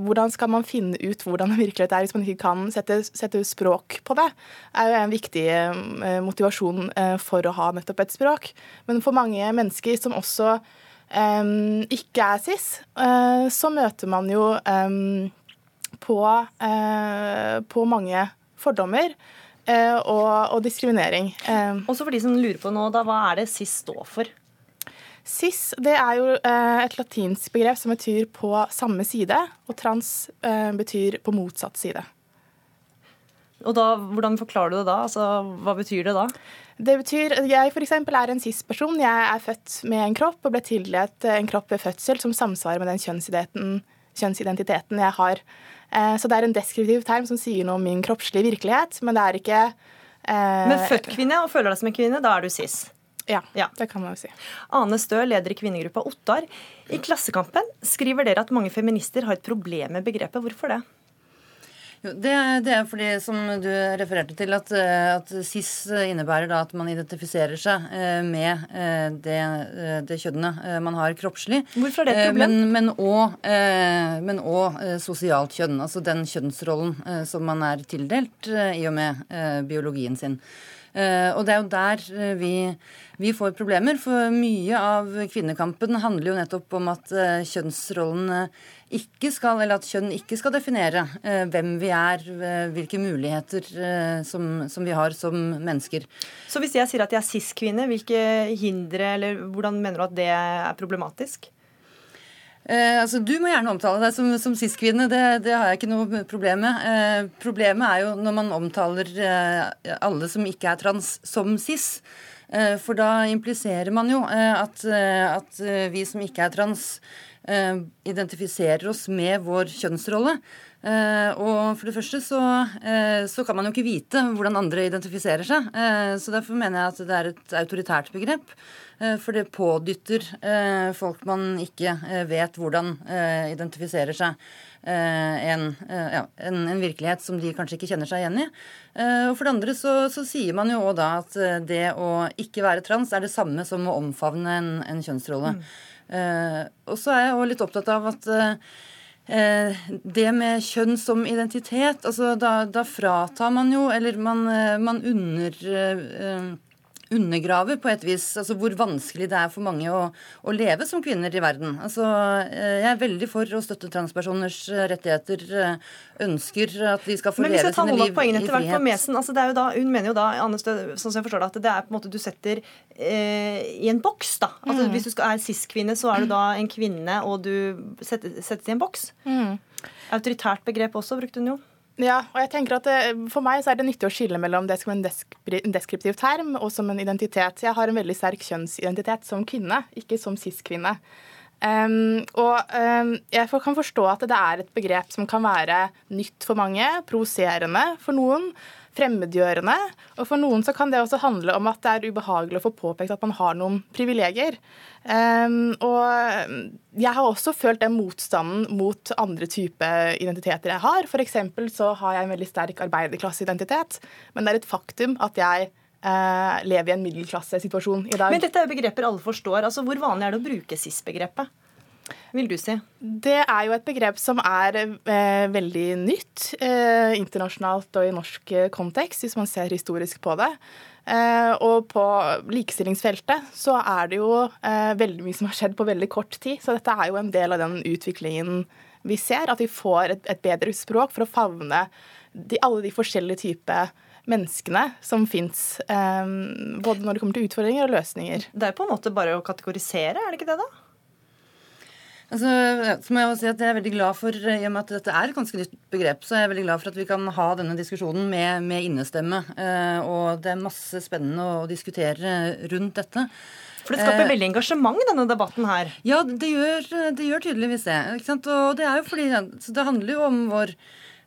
hvordan skal man finne ut hvordan virkelighet er hvis man ikke kan sette, sette språk på det, er jo en viktig eh, motivasjon eh, for å ha nettopp et språk. Men for mange mennesker som også ikke er cis, så møter man jo på, på mange fordommer. Og, og, diskriminering. Også for de som lurer på nå, da, hva er det cis står for? Cis det er jo eh, et latinsk begrep som betyr på samme side, og trans eh, betyr på motsatt side. Og da, Hvordan forklarer du det da? Altså, hva betyr det da? Det betyr, Jeg for er en cis-person. Jeg er født med en kropp og ble tildelt en kropp ved fødsel som samsvarer med den kjønnsidentiteten, kjønnsidentiteten jeg har. Så det er en deskriptiv term som sier noe om min kroppslige virkelighet, men det er ikke eh, Men født kvinne og føler deg som en kvinne, da er du cis? Ja, ja, det kan man jo si. Ane Stø, leder i kvinnegruppa Ottar. I Klassekampen skriver dere at mange feminister har et problem med begrepet. Hvorfor det? Det, det, er fordi, som du refererte til, at, at cis innebærer da at man identifiserer seg eh, med eh, det, eh, det kjønnet man har kroppslig. Hvorfor er det et problem? Men, men også sosialt kjønn. Altså den kjønnsrollen som man er tildelt i og med biologien sin. Og det er jo der vi, vi, får problemer, for mye av kvinnekampen handler jo nettopp om at kjønnsrollene ikke skal, eller at kjønn ikke skal definere eh, hvem vi er, eh, hvilke muligheter eh, som, som, vi har som mennesker. Så hvis jeg sier at jeg er cis-kvinne, hvilke hindre, eller hvordan mener du at det er problematisk? Eh, altså, du må gjerne omtale deg som, som cis-kvinne, det, det, har jeg ikke noe problem med. Eh, problemet er jo når man omtaler eh, alle som ikke er trans, som cis. For da impliserer man jo at, at vi som ikke er trans, Eh, identifiserer oss med vår kjønnsrolle. Og for det første så, så, kan man jo ikke vite hvordan andre identifiserer seg. Så derfor mener jeg at det er et autoritært begrep. For det pådytter folk man ikke vet hvordan identifiserer seg, en, ja, en, en, virkelighet som de kanskje ikke kjenner seg igjen i. og for det andre så, så sier man jo òg da at det å ikke være trans er det samme som å omfavne en, en kjønnsrolle. Mm. Uh, og så er jeg òg litt opptatt av at uh, det med kjønn som identitet, altså da, da fratar man jo, eller man, eh, man under undergraver på et vis altså hvor vanskelig det er for mange å, å, leve som kvinner i verden. Altså, eh, jeg er veldig for å støtte transpersoners eh, rettigheter. Eh, ønsker at de skal få leve sine liv i frihet. Hvert, Mesen, altså det er jo da, hun mener jo da, Anne Stø, sånn som jeg forstår det, at det er på en måte du setter eh, i en boks. da. Altså, mm. Hvis du skal, er cis-kvinne, så er du da en kvinne, og du settes i en boks. Mm. Autoritært begrep også, brukte hun jo. Ja, og jeg tenker at det, For meg så er det nyttig å skille mellom det som en deskriptiv term og som en identitet. Jeg har en veldig sterk kjønnsidentitet som kvinne, ikke som cis-kvinne. Um, og um, jeg kan forstå at det er et begrep som kan være nytt for mange, provoserende for noen fremmedgjørende. Og for noen så kan det også handle om at det er ubehagelig å få påpekt at man har noen privilegier. Um, og jeg har også følt den motstanden mot andre typer identiteter jeg har. F.eks. så har jeg en veldig sterk arbeiderklasseidentitet, men det er et faktum at jeg uh, lever i en middelklassesituasjon i dag. Men dette er begreper alle forstår. Altså, Hvor vanlig er det å bruke cis-begrepet? Vil du si? Det er jo et begrep som er eh, veldig nytt eh, internasjonalt og i norsk eh, kontekst, hvis man ser historisk på det. Eh, og på likestillingsfeltet så er det jo eh, veldig mye som har skjedd på veldig kort tid. Så dette er jo en del av den utviklingen vi ser, at vi får et, et bedre språk for å favne de, alle de forskjellige typer menneskene som fins. Eh, både når det kommer til utfordringer og løsninger. Det er på en måte bare å kategorisere, er det ikke det da? Altså, så må jeg si at jeg er veldig glad for, I og med at dette er et ganske nytt begrep, så er jeg veldig glad for at vi kan ha denne diskusjonen med, med innestemme. Eh, og det er masse spennende å diskutere rundt dette. For det skaper eh, veldig engasjement, denne debatten her. Ja, det gjør, det gjør tydeligvis det. Og det er jo fordi det handler jo om vår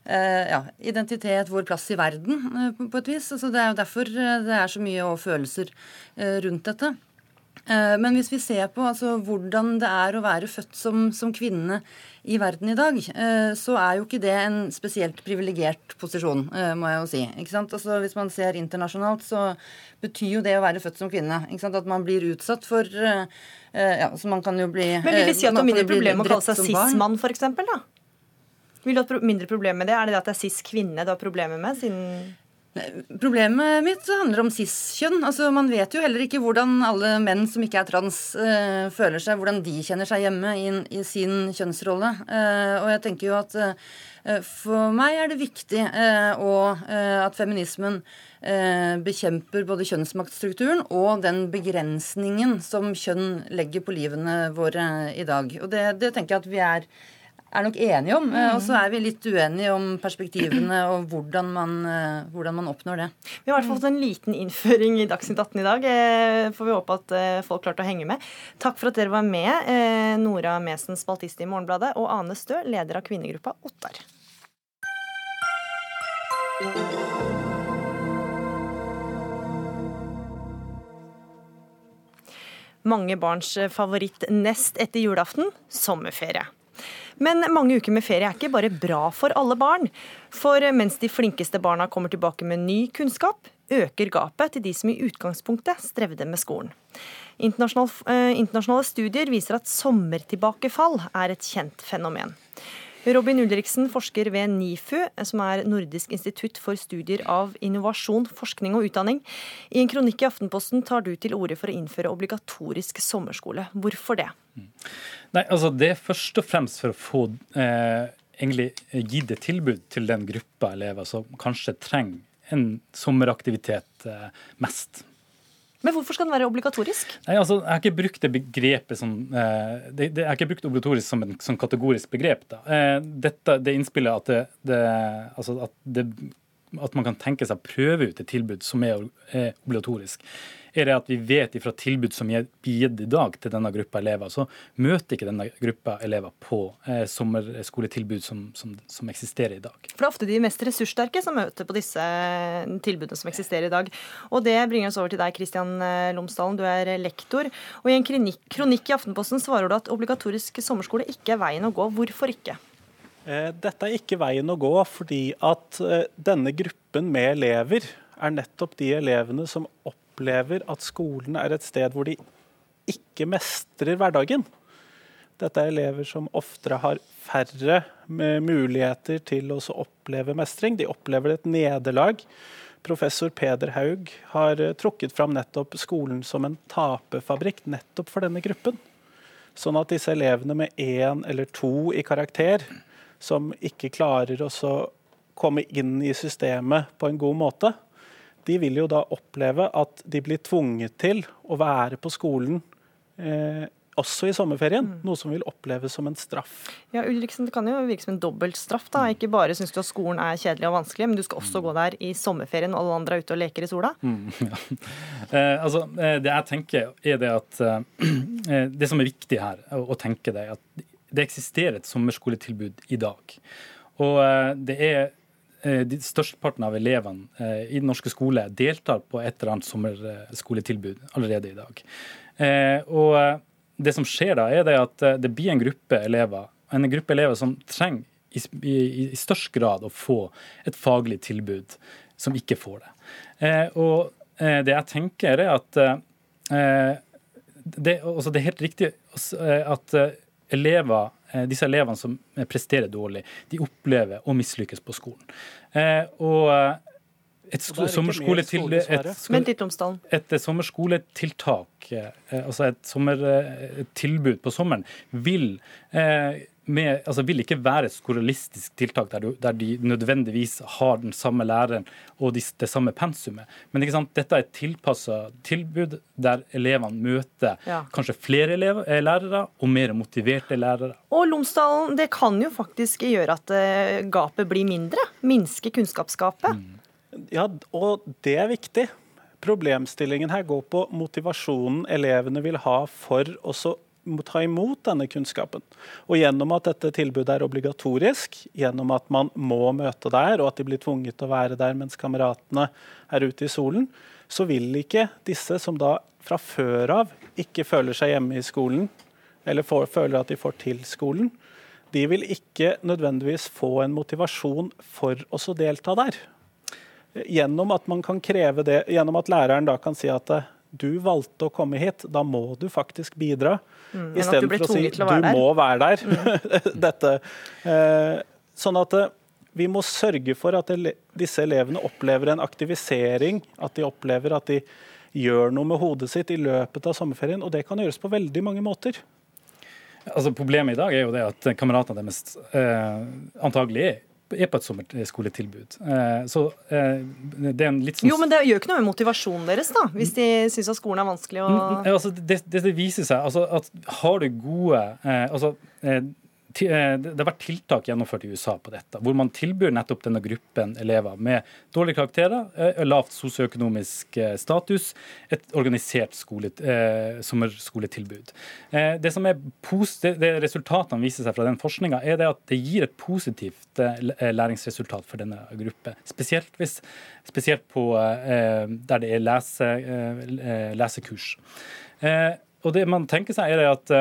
eh, ja, identitet, vår plass i verden, eh, på, på et vis. Altså, det er jo derfor eh, det er så mye følelser rundt dette. Eh, men hvis vi ser på altså, hvordan det er å være født som, som, kvinne i verden i dag, eh, så er jo ikke det en spesielt privilegert posisjon, eh, må jeg jo si. Altså, hvis man ser internasjonalt, så betyr jo det å være født som kvinne at man blir utsatt for ja, så man kan jo bli Men vil vi si at det er mindre problem å kalle seg cis-mann, f.eks.? Vil du ha mindre problem med det? Er det det at det er cis-kvinne du har problemer med? siden... Problemet mitt handler om cis-kjønn. Altså, man vet jo heller ikke hvordan alle menn som ikke er trans, uh, føler seg, hvordan de kjenner seg hjemme i, i sin kjønnsrolle. Uh, og jeg tenker jo at uh, for meg er det viktig og, at feminismen bekjemper både kjønnsmaktstrukturen og den begrensningen som kjønn legger på livene våre i dag. Og det, det tenker jeg at vi er er nok enige om. Mm. og så er vi litt uenige om perspektivene og hvordan man, eh, hvordan man, oppnår det. Vi har i hvert fall fått en liten innføring i Dagsnytt 18 i dag. Eh, får vi håpe at folk klarte å henge med. Takk for at dere var med, Nora Mesen, spaltist i Morgenbladet, og Ane Stø, leder av kvinnegruppa Ottar. Mange barns favoritt nest etter julaften sommerferie. Men mange uker med ferie er ikke bare bra for alle barn. For mens de flinkeste barna kommer tilbake med ny kunnskap, øker gapet til de som i utgangspunktet strevde med skolen. Eh, internasjonale studier viser at sommertilbakefall er et kjent fenomen. Robin Ulriksen forsker ved NIFU, som er Nordisk institutt for studier av innovasjon, forskning og utdanning. I en kronikk i Aftenposten tar du til orde for å innføre obligatorisk sommerskole. Hvorfor det? Nei, altså Det er først og fremst for å få eh, egentlig gitt et tilbud til den gruppa elever som kanskje trenger en sommeraktivitet eh, mest. Men hvorfor skal den være obligatorisk? Nei, altså, Jeg har ikke brukt det begrepet som eh, det, det, Jeg har ikke brukt obligatorisk som en kategorisk begrep. da. Eh, dette, det innspillet at, det, det, altså at, det, at man kan tenke seg å prøve ut et tilbud som er obligatorisk, er det at vi vet fra tilbud som er gitt i dag til denne gruppa elever, så møter ikke denne gruppa elever på eh, sommerskoletilbud som, som, som, eksisterer i dag. For det er ofte de mest ressurssterke som møter på disse eh, tilbudene som eksisterer i dag. Og det bringer oss over til deg, Kristian eh, Lomsdalen. Du er lektor. Og i en kronikk, kronikk i Aftenposten svarer du at obligatorisk sommerskole ikke er veien å gå. Hvorfor ikke? Dette er ikke veien å gå fordi at denne gruppen med elever er nettopp de elevene som opplever opplever at skolen er et sted hvor de ikke mestrer hverdagen. Dette er elever som oftere har færre muligheter til å oppleve mestring. De opplever et nederlag. Professor Peder Haug har eh, trukket fram nettopp skolen som en taperfabrikk nettopp for denne gruppen. Sånn at disse elevene med én eller to i karakter, som ikke klarer å komme inn i systemet på en god måte, de vil jo da oppleve at de blir tvunget til å være på skolen eh, også i sommerferien, mm. noe som vil oppleves som en straff. Ja, Ulriksen, Det kan jo virke som en dobbelt straff. da. Ikke bare syns du at skolen er kjedelig og vanskelig, men du skal også gå der i sommerferien og alle andre er ute og leker i sola? Mm, [LAUGHS] ja. eh, altså, eh, Det jeg tenker, er det at eh, [CLEARS THROAT] det som er viktig her, å, å tenke det, at det eksisterer et sommerskoletilbud i dag. Og eh, det er Eh, de Størsteparten av elevene eh, i den norske skole deltar på et eller annet sommerskoletilbud allerede i dag. Eh, og det som skjer da, er det at det blir en gruppe elever, en gruppe elever som trenger i, i, i størst grad å få et faglig tilbud, som ikke får det. Og det jeg tenker, er at det, altså det er helt riktig at elever Eh, disse elevene som presterer dårlig, de opplever å mislykkes på skolen. Et og eh, et et, et sommerskoletiltak, altså et sommertilbud på sommeren, vil med, altså vil ikke være et skolastisk tiltak der, du, der, de nødvendigvis har den samme læreren og de, det samme pensumet. Men dette er et tilpassa tilbud der elevene møter ja. kanskje flere elever, eh, lærere og mer motiverte lærere. Og Lomsdalen, det kan jo faktisk gjøre at eh, gapet blir mindre. Minske kunnskapsgapet. Mm. Ja, og det er viktig. Problemstillingen her går på motivasjonen elevene vil ha for å ta imot denne kunnskapen. Og gjennom at dette tilbudet er obligatorisk, gjennom at man må møte der, og at de blir tvunget til å være der mens kameratene er ute i solen, så vil ikke disse som da fra før av ikke føler seg hjemme i skolen, eller får, føler at de får til skolen, de vil ikke nødvendigvis få en motivasjon for å delta der. Gjennom at man kan kreve det, gjennom at læreren da kan si at du valgte å komme hit, da må du faktisk bidra. Mm, Istedenfor å si å du må være der. Mm. [LAUGHS] Dette, eh, sånn at eh, vi må sørge for at disse elevene opplever en aktivisering, at de opplever at de gjør noe med hodet sitt i løpet av sommerferien. Og det kan gjøres på veldig mange måter. Altså Problemet i dag er jo det at kameratene deres eh, antagelig er på et sommerskoletilbud. Eh, så eh, det er en litt sånn Jo, men det gjør ikke noe med motivasjonen deres, da, hvis de syns at skolen er vanskelig å altså, det, det, viser seg altså, at har du gode eh, altså, det har vært tiltak gjennomført i USA på dette, hvor man tilbyr nettopp denne gruppen elever med dårlige karakterer, eh, lavt sosioøkonomisk eh, status, et organisert skole, sommerskoletilbud. Det som er det resultatene viser seg fra den forskninga, er det at det gir et positivt læringsresultat for denne gruppe. Spesielt, hvis, spesielt på, der det er lese, lesekurs. Og det man tenker seg, er at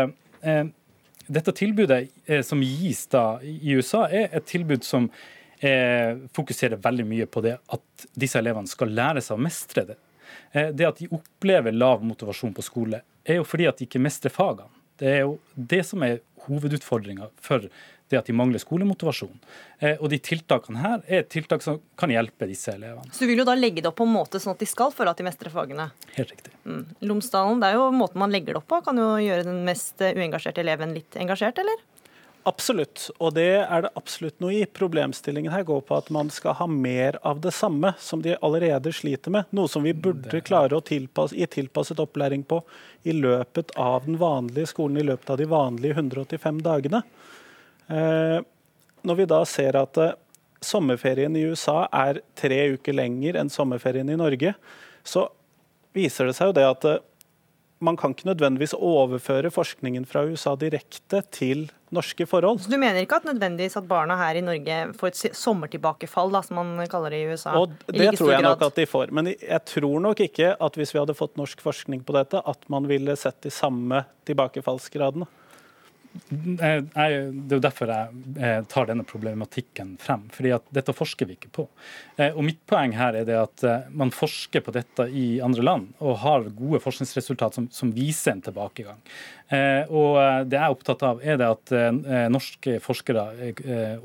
dette tilbudet eh, som gis da i USA, er et tilbud som eh, fokuserer veldig mye på det at disse elevene skal lære seg å mestre det. Eh, det at de opplever lav motivasjon på skole, er jo fordi at de ikke mestrer fagene. Det er jo det som er hovedutfordringa for det at de mangler skolemotivasjon. Eh, og de tiltakene her er tiltak som kan hjelpe disse elevene. Så du vil jo da legge det opp på en måte sånn at de skal føle at de mestrer fagene? Helt riktig. Mm. Lomsdalen, det er jo måten man legger det opp på. Kan jo gjøre den mest uengasjerte eleven litt engasjert, eller? Absolutt, og det er det absolutt noe i. Problemstillingen her går på at man skal ha mer av det samme som de allerede sliter med. Noe som vi burde klare å tilpasse, gi tilpasset opplæring på i løpet av den vanlige skolen, i løpet av de vanlige 185 dagene. Eh, når vi da ser at eh, sommerferien i USA er tre uker lenger enn sommerferien i Norge, så viser det seg jo det at eh, man kan ikke nødvendigvis overføre forskningen fra USA direkte til norske forhold. Så Du mener ikke at nødvendigvis at barna her i Norge får et sommertilbakefall, da, som man kaller det i USA? Og Det tror jeg nok at de får. Men jeg tror nok ikke at hvis vi hadde fått norsk forskning på dette, at man ville sett de samme tilbakefallsgradene. Det er jo derfor jeg tar denne problematikken frem. fordi at dette forsker vi ikke på. Eh, og Mitt poeng her er det at eh, man forsker på dette i andre land og har gode forskningsresultat som, som viser en tilbakegang. Eh, og Det jeg er opptatt av, er det at norske forskere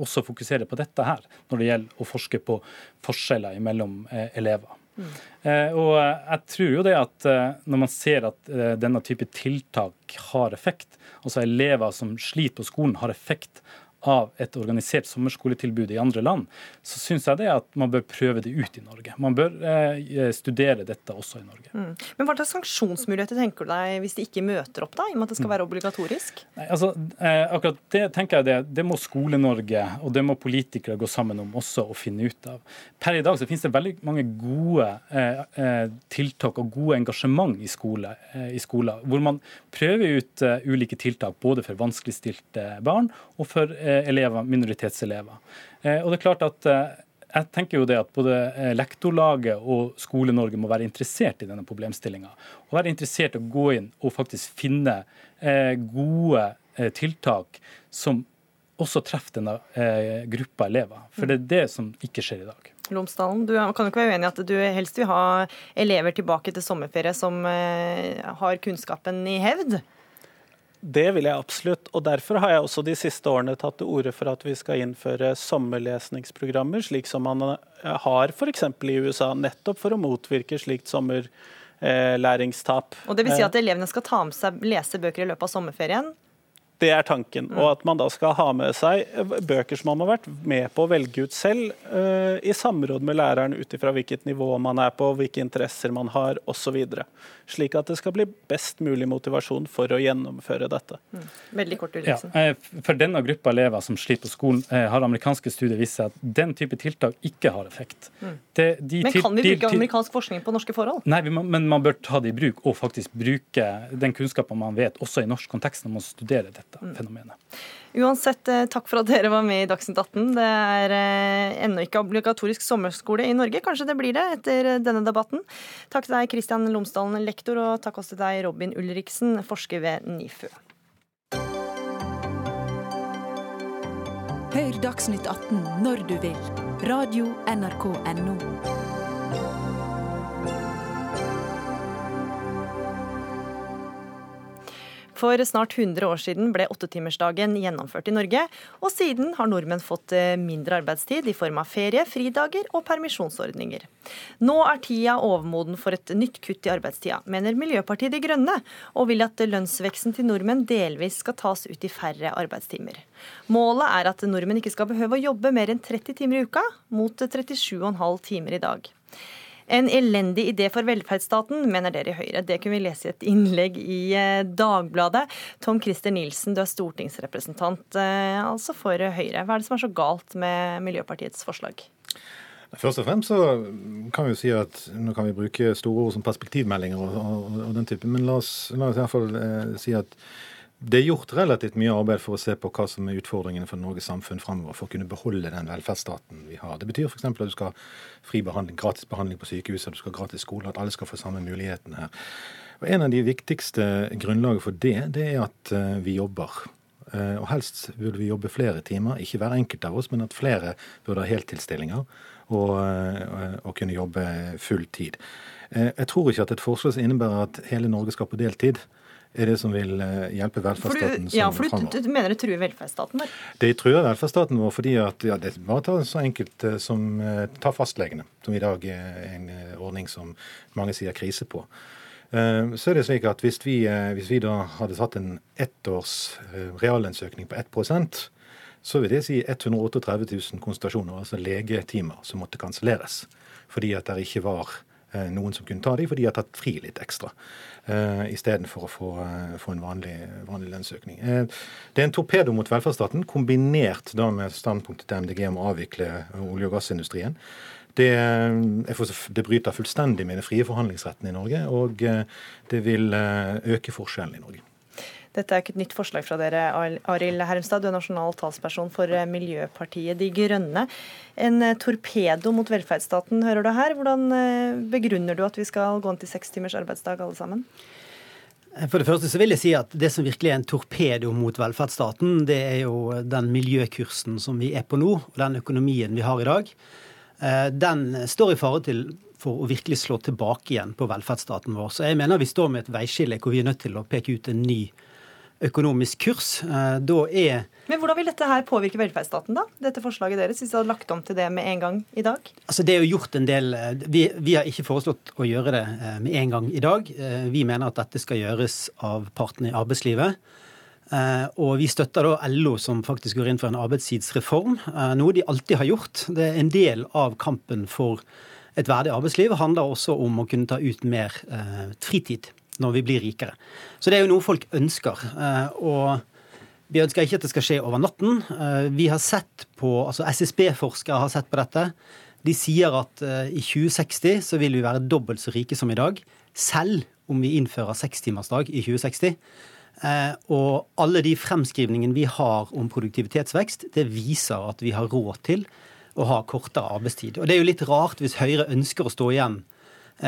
også fokuserer på dette her, når det gjelder å forske på forskjeller mellom elever. Mm. Og jeg tror jo det at Når man ser at denne type tiltak har effekt, altså elever som sliter på skolen, har effekt av et organisert sommerskoletilbud i andre land, så syns jeg det at man bør prøve det ut i Norge. Man bør eh, studere dette også i Norge. Mm. Men Hva slags sanksjonsmuligheter tenker du deg hvis de ikke møter opp, da, i og med at det skal mm. være obligatorisk? Nei, altså, eh, akkurat Det tenker jeg det, det må Skole-Norge og det må politikere gå sammen om også å finne ut av. Per i dag så finnes det veldig mange gode eh, eh tiltak og gode engasjement i skole, eh, i skoler, hvor man prøver ut eh, ulike tiltak både for vanskeligstilte barn og for Eh, elever, minoritetselever. Eh, og det er klart at eh, jeg tenker jo det at både Lektorlaget og Skole-Norge må være interessert i denne problemstillinga. Og være interessert i å gå inn og faktisk finne gode tiltak som også treffer denne gruppa elever. For det er det som ikke skjer i dag. Lomsdalen, du kan jo ikke være uenig i at du helst vil ha elever tilbake til sommerferie som har kunnskapen i hevd? Det vil jeg absolutt. og Derfor har jeg også de siste årene tatt til orde for at vi skal innføre sommerlesningsprogrammer, slik som man eh, har f.eks. i USA, nettopp for å motvirke slikt sommerlæringstap. Og det vil si at elevene skal ta med seg lesebøker i løpet av sommerferien? Det er tanken. Og at man da skal ha med seg bøker som man har vært med på å velge ut selv, uh, i samråd med læreren ut ifra hvilket nivå man er på, hvilke interesser man har osv. Slik at det skal bli best mulig motivasjon for å gjennomføre dette. Mm. Veldig kort ja, eh, For denne gruppa elever som sliter på skolen, eh, har amerikanske studier vist seg at den type tiltak ikke har effekt. Mm. Det, de, men kan vi bruke amerikansk forskning på norske forhold? Nei, må, men man bør ta det i bruk og faktisk bruke den kunnskapen man vet, også i norsk kontekst, når man studerer dette dette mm. fenomenet. Uansett, eh, takk for at dere var med i Dagsnytt 18. Det er eh, ennå ikke obligatorisk sommerskole i Norge. Kanskje det blir det etter denne debatten. Takk til deg, Kristian Lomsdalen, lektor, og takk også til deg, Robin Ulriksen, forsker ved NIFU. Hør Dagsnytt 18 når du vil. Radio NRK Radio.nrk.no. For snart 100 år siden ble åttetimersdagen gjennomført i Norge, og siden har nordmenn fått eh, mindre arbeidstid i form av ferie, fridager og permisjonsordninger. Nå er tida overmoden for et nytt kutt i arbeidstida, mener Miljøpartiet De Grønne, og vil at lønnsveksten til nordmenn delvis skal tas ut i færre arbeidstimer. Målet er at nordmenn ikke skal behøve å jobbe mer enn 30 timer i uka, mot 37,5 timer i dag. En elendig idé for velferdsstaten, mener dere i Høyre. Det kunne vi lese i et innlegg i eh, Dagbladet. Tom Christer Nilsen, du er stortingsrepresentant eh, altså for Høyre. Hva er det som er så galt med Miljøpartiets forslag? Først og fremst så kan vi jo si at nå kan vi bruke store ord som perspektivmeldinger og, og, og den type, men la oss, la oss i hvert fall eh, si at det er gjort relativt mye arbeid for å se på hva som er utfordringene for Norges samfunn framover, for å kunne beholde den velferdsstaten vi har. Det betyr f.eks. at du skal ha fri behandling, gratis behandling på sykehuset, at du skal ha gratis skole, at alle skal få samme mulighetene her. Og En av de viktigste grunnlagene for det, det er at eh, vi jobber. Eh, og helst burde vi jobbe flere timer, ikke hver enkelt av oss, men at flere burde ha heltidsstillinger og, eh, og kunne jobbe full tid. Jeg tror ikke at et forslag som innebærer at hele Norge skal på deltid, er det som vil hjelpe velferdsstaten for du, ja, for du, du, mener det truer velferdsstaten vår? Det truer velferdsstaten vår fordi at ja, det bare tar så enkelt som ta fastlegene, som i dag er en ordning som mange sier krise på. Så er det slik at hvis vi, hvis vi da hadde satt en ettårs reallønnsøkning på 1% så vil det si 138 000 konsultasjoner, altså legetimer, som måtte kanselleres. Fordi at det ikke var eh, noen som kunne ta dem, fordi de har tatt fri litt ekstra. Uh, Istedenfor å få, uh, få en vanlig, vanlig lønnsøkning. Uh, det er en torpedo mot velferdsstaten, kombinert da med standpunktet til MDG om å avvikle olje- og gassindustrien. Det, det, bryter fullstendig med den frie forhandlingsretten i Norge, og det vil øke forskjellene i Norge. Dette er ikke et nytt forslag fra dere, Arild Hermstad. Du er nasjonal talsperson for eh, Miljøpartiet De Grønne. En eh, torpedo mot velferdsstaten, hører du her. Hvordan eh, begrunner du at vi skal gå inn til seks timers arbeidsdag alle sammen? For det første så vil jeg si at Det som virkelig er en torpedo mot velferdsstaten, det er jo den miljøkursen som vi er på nå, og den økonomien vi har i dag. Den står i fare til for å virkelig slå tilbake igjen på velferdsstaten vår. Så jeg mener vi står med et veiskille hvor vi er nødt til å peke ut en ny økonomisk kurs. Eh, da er Men hvordan vil dette her påvirke velferdsstaten, da? Dette forslaget deres, hvis dere hadde lagt om til det med en gang i dag? Altså Det er jo gjort en del eh, vi, vi, har ikke foreslått å gjøre det eh, med en gang i dag. Vi mener at dette skal gjøres av partene i arbeidslivet. Og vi støtter da LO, som faktisk går inn for en arbeidstidsreform. Noe de alltid har gjort. Det er en del av kampen for et verdig arbeidsliv handler også om å kunne ta ut mer fritid når vi blir rikere. Så det er jo noe folk ønsker. Eh, og vi ønsker ikke at det skal skje over natten. Eh, vi har sett på, altså SSB-forskere har sett på dette. De sier at eh, i 2060 så vil vi være dobbelt så rike som i dag, selv om vi innfører sekstimersdag i 2060. Og alle de fremskrivningene vi har om produktivitetsvekst, det viser at vi har råd til å ha kortere arbeidstid. Og det er jo litt rart hvis Høyre ønsker å stå igjen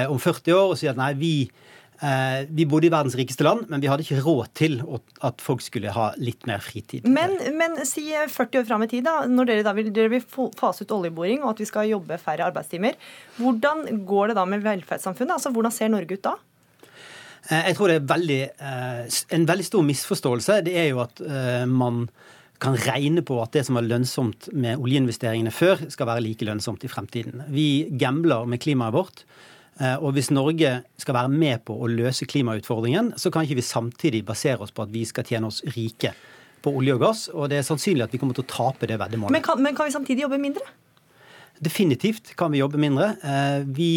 om 40 år og si at nei, vi vi bodde i verdens rikeste land, men vi hadde ikke råd til at folk skulle ha litt mer fritid. Men, men si 40 år fram i tid, da, når dere da vil, dere vil fase ut oljeboring og at vi skal jobbe færre arbeidstimer. Hvordan går det da med velferdssamfunnet? Altså, Hvordan ser Norge ut da? Eh, jeg tror det er veldig, eh, en veldig stor misforståelse. Det er jo at man kan regne på at det som var lønnsomt med oljeinvesteringene før, skal være like lønnsomt i fremtiden. Vi gambler med klimaet vårt. Eh, og hvis Norge skal være med på å løse klimautfordringen, så kan ikke vi samtidig basere oss på at vi skal tjene oss rike på olje og gass. Og det er sannsynlig at vi kommer til å tape det veddemålet. Men kan, men kan vi samtidig jobbe mindre? Definitivt kan vi jobbe mindre. Eh, vi,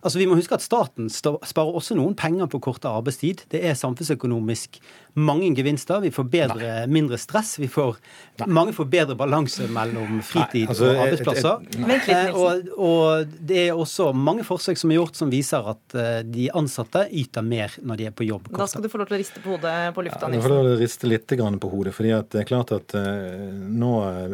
altså vi må huske at staten sparer også noen penger på kortere arbeidstid. Det er samfunnsøkonomisk mange gevinster. Vi får bedre, mindre stress. Vi får, mange får bedre balanse mellom fritid Nei, altså, og arbeidsplasser. Et, et, et, og, og, det er også mange forsøk som er gjort som viser at eh, de ansatte yter mer når de er på jobb. Kortere. Da skal du få lov til å riste på hodet på lufta. Ja, jeg får lov til å riste litt på hodet. fordi det er klart at uh, Nå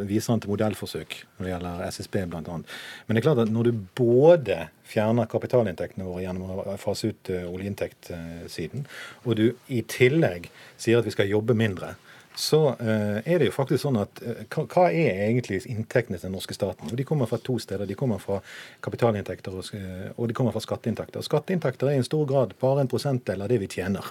viser han til modellforsøk når det gjelder SSB bl.a. Men det er klart at når du både fjerner kapitalinntektene våre gjennom å fase ut uh, oljeinntektsiden, og du i tillegg sier at vi skal jobbe mindre, så uh, er det jo faktisk sånn at uh, hva, er egentlig inntektene til den norske staten? De kommer fra to steder. De kommer fra kapitalinntekter og, og de kommer fra skatteinntekter. Og Skatteinntekter er i en stor grad bare en prosentdel av det vi tjener.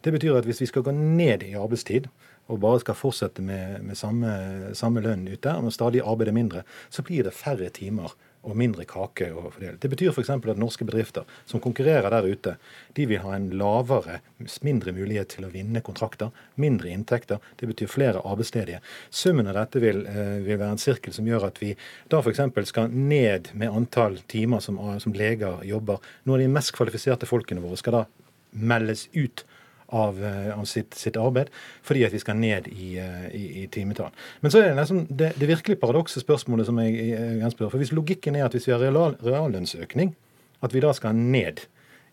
Det betyr at hvis vi skal gå ned i arbeidstid, og bare skal fortsette med, med samme, samme, lønn ute, og stadig arbeide mindre, så blir det færre timer og mindre kake å fordele. Det betyr f.eks. at norske bedrifter som konkurrerer der ute, de vil ha en lavere, mindre mulighet til å vinne kontrakter, mindre inntekter. Det betyr flere arbeidsledige. Summen av dette vil, eh, vil være en sirkel som gjør at vi da f.eks. skal ned med antall timer som, som leger jobber. Noen av de mest kvalifiserte folkene våre skal da meldes ut av, eh, av sitt, sitt, arbeid, fordi at vi skal ned i, eh, i, i timetall. Men så er det liksom det, det virkelig paradokse spørsmålet som jeg, jeg spør. For hvis logikken er at hvis vi har real, reallønnsøkning, at vi da skal ned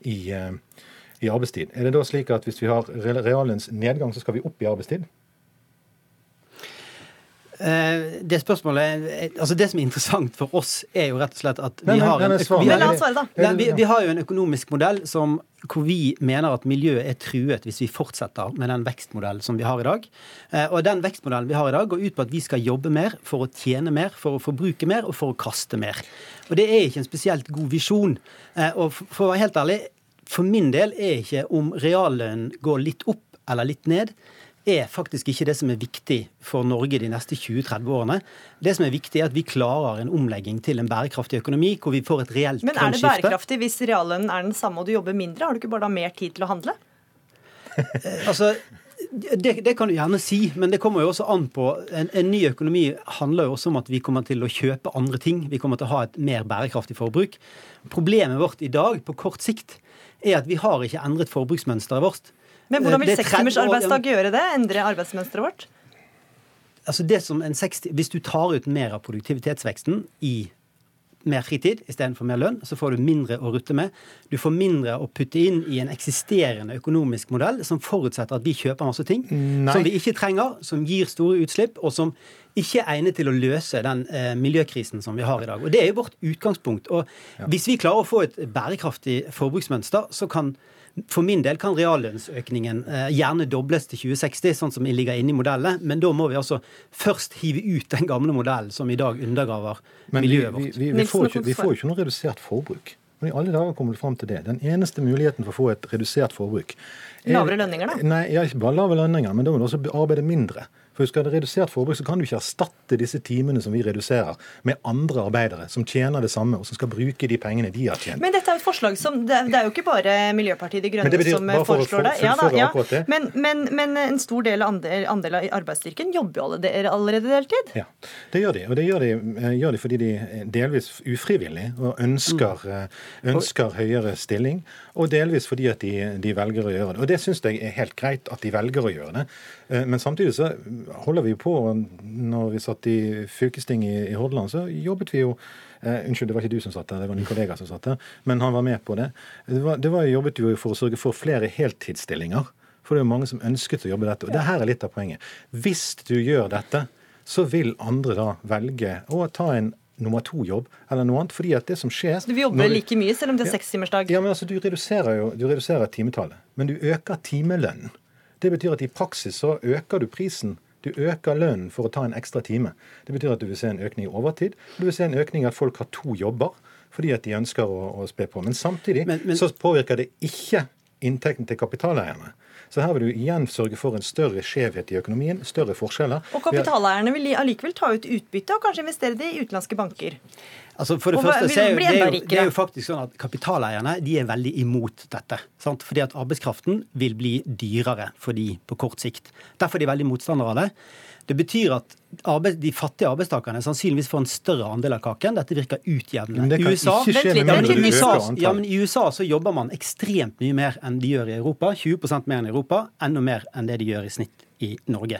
i, eh, i arbeidstid, er det da slik at hvis vi har reallønnsnedgang, så skal vi opp i arbeidstid? Eh, Det spørsmålet, altså det som er interessant for oss, er jo rett og slett at vi Nei, nei, har en, vi. Nei, vi, vi har jo en økonomisk modell som, hvor vi mener at miljøet er truet hvis vi fortsetter med den vekstmodellen som vi har i dag. Eh, Og den vekstmodellen vi har i dag, går ut på at vi skal jobbe mer for å tjene mer, for å forbruke mer og for å kaste mer. Og det er ikke en spesielt god visjon. Eh, Og for for å være helt ærlig, for min del er ikke om reallønnen går litt opp eller litt ned, er faktisk ikke det som er viktig for Norge de neste 20-30 årene. Det som er viktig, er at vi klarer en omlegging til en bærekraftig økonomi, hvor vi får et reelt Men er det bærekraftig hvis reallønnen er den samme og du jobber mindre? Har du ikke bare da mer tid til å handle? Altså, det, det kan du gjerne si, men det kommer jo også an på en, en ny økonomi handler jo også om at vi kommer til å kjøpe andre ting. Vi kommer til å ha et mer bærekraftig forbruk. Problemet vårt i dag, på kort sikt, er at vi har ikke endret forbruksmønsteret vårt. Men hvordan vil Det er 30 sekstimers arbeidsdag gjøre det? Endre arbeidsmønsteret vårt? altså det som en 60, Hvis du tar ut mer av produktivitetsveksten i mer fritid istedenfor mer lønn, så får du mindre å rutte med. Du får mindre å putte inn i en eksisterende økonomisk modell som forutsetter at vi kjøper masse ting Nei. som vi ikke trenger, som gir store utslipp, og som ikke er egnet til å løse den eh, miljøkrisen som vi har i dag. Og Det er jo vårt utgangspunkt. Og Hvis vi klarer å få et bærekraftig forbruksmønster, så kan for min del kan reallønnsøkningen eh, gjerne dobles til 2060, sånn som ligger inne i modellen, men da må vi altså først hive ut den gamle modellen som i dag undergraver Men miljøet vi, vårt. vi, vi, får ikke, vi får ikke noe redusert forbruk. Men i alle dager kommer du fram til det. Den eneste muligheten for å få et redusert forbruk er- Lavere lønninger, da? Nei, ja, ikke bare lave lønninger, men da må du også arbeide mindre. For skal du ha redusert forbruk, så kan du ikke erstatte disse timene som vi reduserer, med andre arbeidere som tjener det samme, og som skal bruke de pengene de har tjent. Men dette er et forslag som Det, det er jo ikke bare Miljøpartiet De Grønne betyr- som bare for foreslår det. Ja, akkurat det. Men, men, men en stor del av andel, andel av arbeidsstyrken jobber jo alle dere allerede deltid. Ja, det gjør de. Og det gjør de, eh, gjør de fordi de delvis ufrivillig og ønsker, eh, ønsker høyere stilling, og delvis fordi at de, de velger å gjøre det. Og det syns jeg er helt greit at de velger å gjøre det. Eh, Men samtidig så holder vi på Når vi satt i fylkestinget i, i Hordaland, så jobbet vi jo eh, Unnskyld, det var ikke du som satt der, det var din kollega som satt der. Men han var med på det. Det, var, det var, jobbet jo for å sørge for flere heltidsstillinger. For det er jo mange som ønsket å jobbe dette. Og det her er litt av poenget. Hvis du gjør dette, så vil andre da velge å ta en nummer to-jobb eller noe annet. fordi at det som skjer... Så du vil jobbe like mye selv om det er sekstimersdag? ja, men altså, Du reduserer jo du reduserer timetallet, men du øker timelønnen. Det betyr at i praksis så øker du prisen. Du øker lønnen for å ta en ekstra time. Det betyr at du vil se en økning i overtid. Du vil se en økning i at folk har to jobber fordi at de ønsker å, å spe på. Men samtidig Men- men- så påvirker det ikke inntekten til kapitaleierne. Så her vil du igjen sørge for en større skjevhet i økonomien, større forskjeller. Og kapitaleierne vil allikevel ta ut utbytte og kanskje investere det i utenlandske banker. Altså for det Og første så er jo, det, er jo, det er jo faktisk sånn at Kapitaleierne de er veldig imot dette. Sant? Fordi at arbeidskraften vil bli dyrere for de på kort sikt. Derfor er de veldig motstandere av det. Det betyr at arbeid, de fattige arbeidstakerne sannsynligvis får en større andel av kaken. Dette virker utjevnende. Men det kan USA, ikke skje med ja, men i USA, ja, men I USA så jobber man ekstremt mye mer enn de gjør i Europa. 20 mer enn i Europa. Enda mer enn det de gjør i snitt i Norge.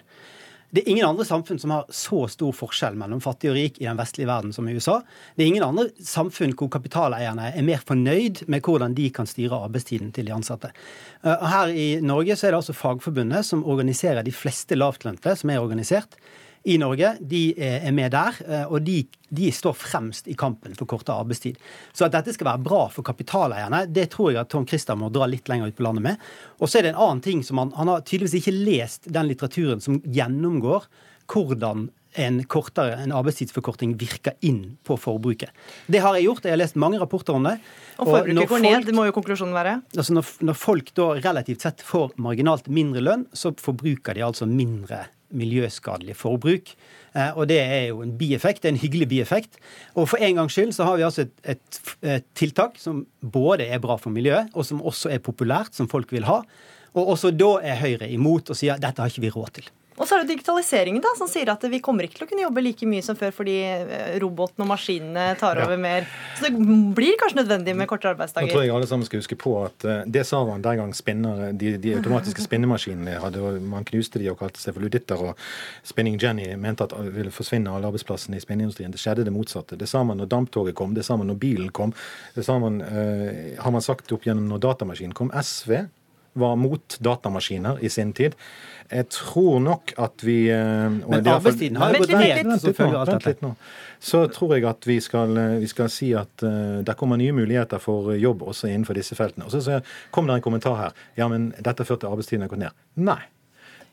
Det er ingen andre samfunn som har så stor forskjell mellom fattig og rik i den vestlige verden som i USA. Det er ingen andre samfunn hvor kapitaleierne er mer fornøyd med hvordan de kan styre arbeidstiden til de ansatte. Eh, Her i Norge så er det altså Fagforbundet som organiserer de fleste lavtlønte som er organisert i Norge, de er med der, eh, og de, de står fremst i kampen for kortere arbeidstid. Så at dette skal være bra for kapitaleierne, det tror jeg at Tom Christer må dra litt lenger ut på landet med. Og så er det en annen ting som han, han har tydeligvis ikke lest den litteraturen som gjennomgår hvordan en kortere en arbeidstidsforkorting virker inn på forbruket. Det har jeg gjort, jeg har lest mange rapporter om det. Og forbruket forbruket går folk- ned, det må jo konklusjonen være. Altså når, når folk da relativt sett får marginalt mindre lønn, så forbruker de altså mindre miljøskadelig forbruk. Eh, og det er jo en bieffekt, en hyggelig bieffekt. Og for en gangs skyld så har vi altså et, et, et tiltak som både er bra for miljøet, og som også er populært, som folk vil ha. Og også da er Høyre imot og sier at dette har ikke vi råd til. Og så er det digitaliseringen da, som sier at vi kommer ikke til å kunne jobbe like mye som før fordi robotene og maskinene tar over mer. Så det blir kanskje nødvendig med kortere Nå tror jeg alle sammen skal huske på at eh, det sa man den gang spinner, de, de automatiske spinnemaskinene hadde, man knuste de og kalte seg for luditter. Og Spinning Jenny mente at det ville forsvinne alle arbeidsplassene i spinneindustrien. Det skjedde det motsatte. Det sa man når damptoget kom, det sa man når bilen kom. Det sa man, uh, har man sagt opp gjennom når datamaskinen kom. SV var mot datamaskiner i sin tid. Jeg tror nok at vi eh, Men arbeidstiden har jo gått ned som følge av nå. Så tror jeg at vi skal, eh, vi skal si at uh, det kommer nye muligheter for jobb også innenfor disse feltene. Og så, så kom det en kommentar her. Ja, men dette førte til arbeidstiden har gått ned. Nei.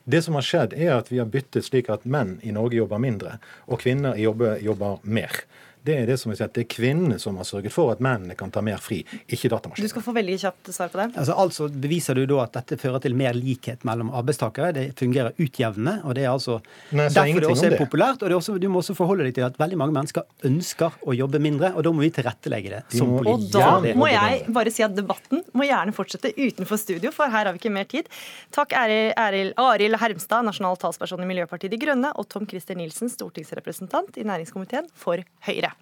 Det som har skjedd, er at vi har byttet slik at menn i Norge jobber mindre, og kvinner jobber, jobber mer det er det som vil sier, at det er kvinnene som har sørget for at mennene kan ta mer fri, ikke datamaskiner. Du skal få veldig kjapt svar på det. Altså, altså Beviser du da at dette fører til mer likhet mellom arbeidstakere? Det fungerer utjevnende. og Det er altså Nei, derfor det også er populært. og også, Du må også forholde deg til at veldig mange mennesker ønsker å jobbe mindre, og da må vi tilrettelegge det. som Og da må jeg bare si at debatten må gjerne fortsette utenfor studio, for her har vi ikke mer tid. Takk Arild Hermstad, nasjonal talsperson i Miljøpartiet De Grønne, og Tom Christer Nilsen, stortingsrepresentant i næringskomiteen for Høyre.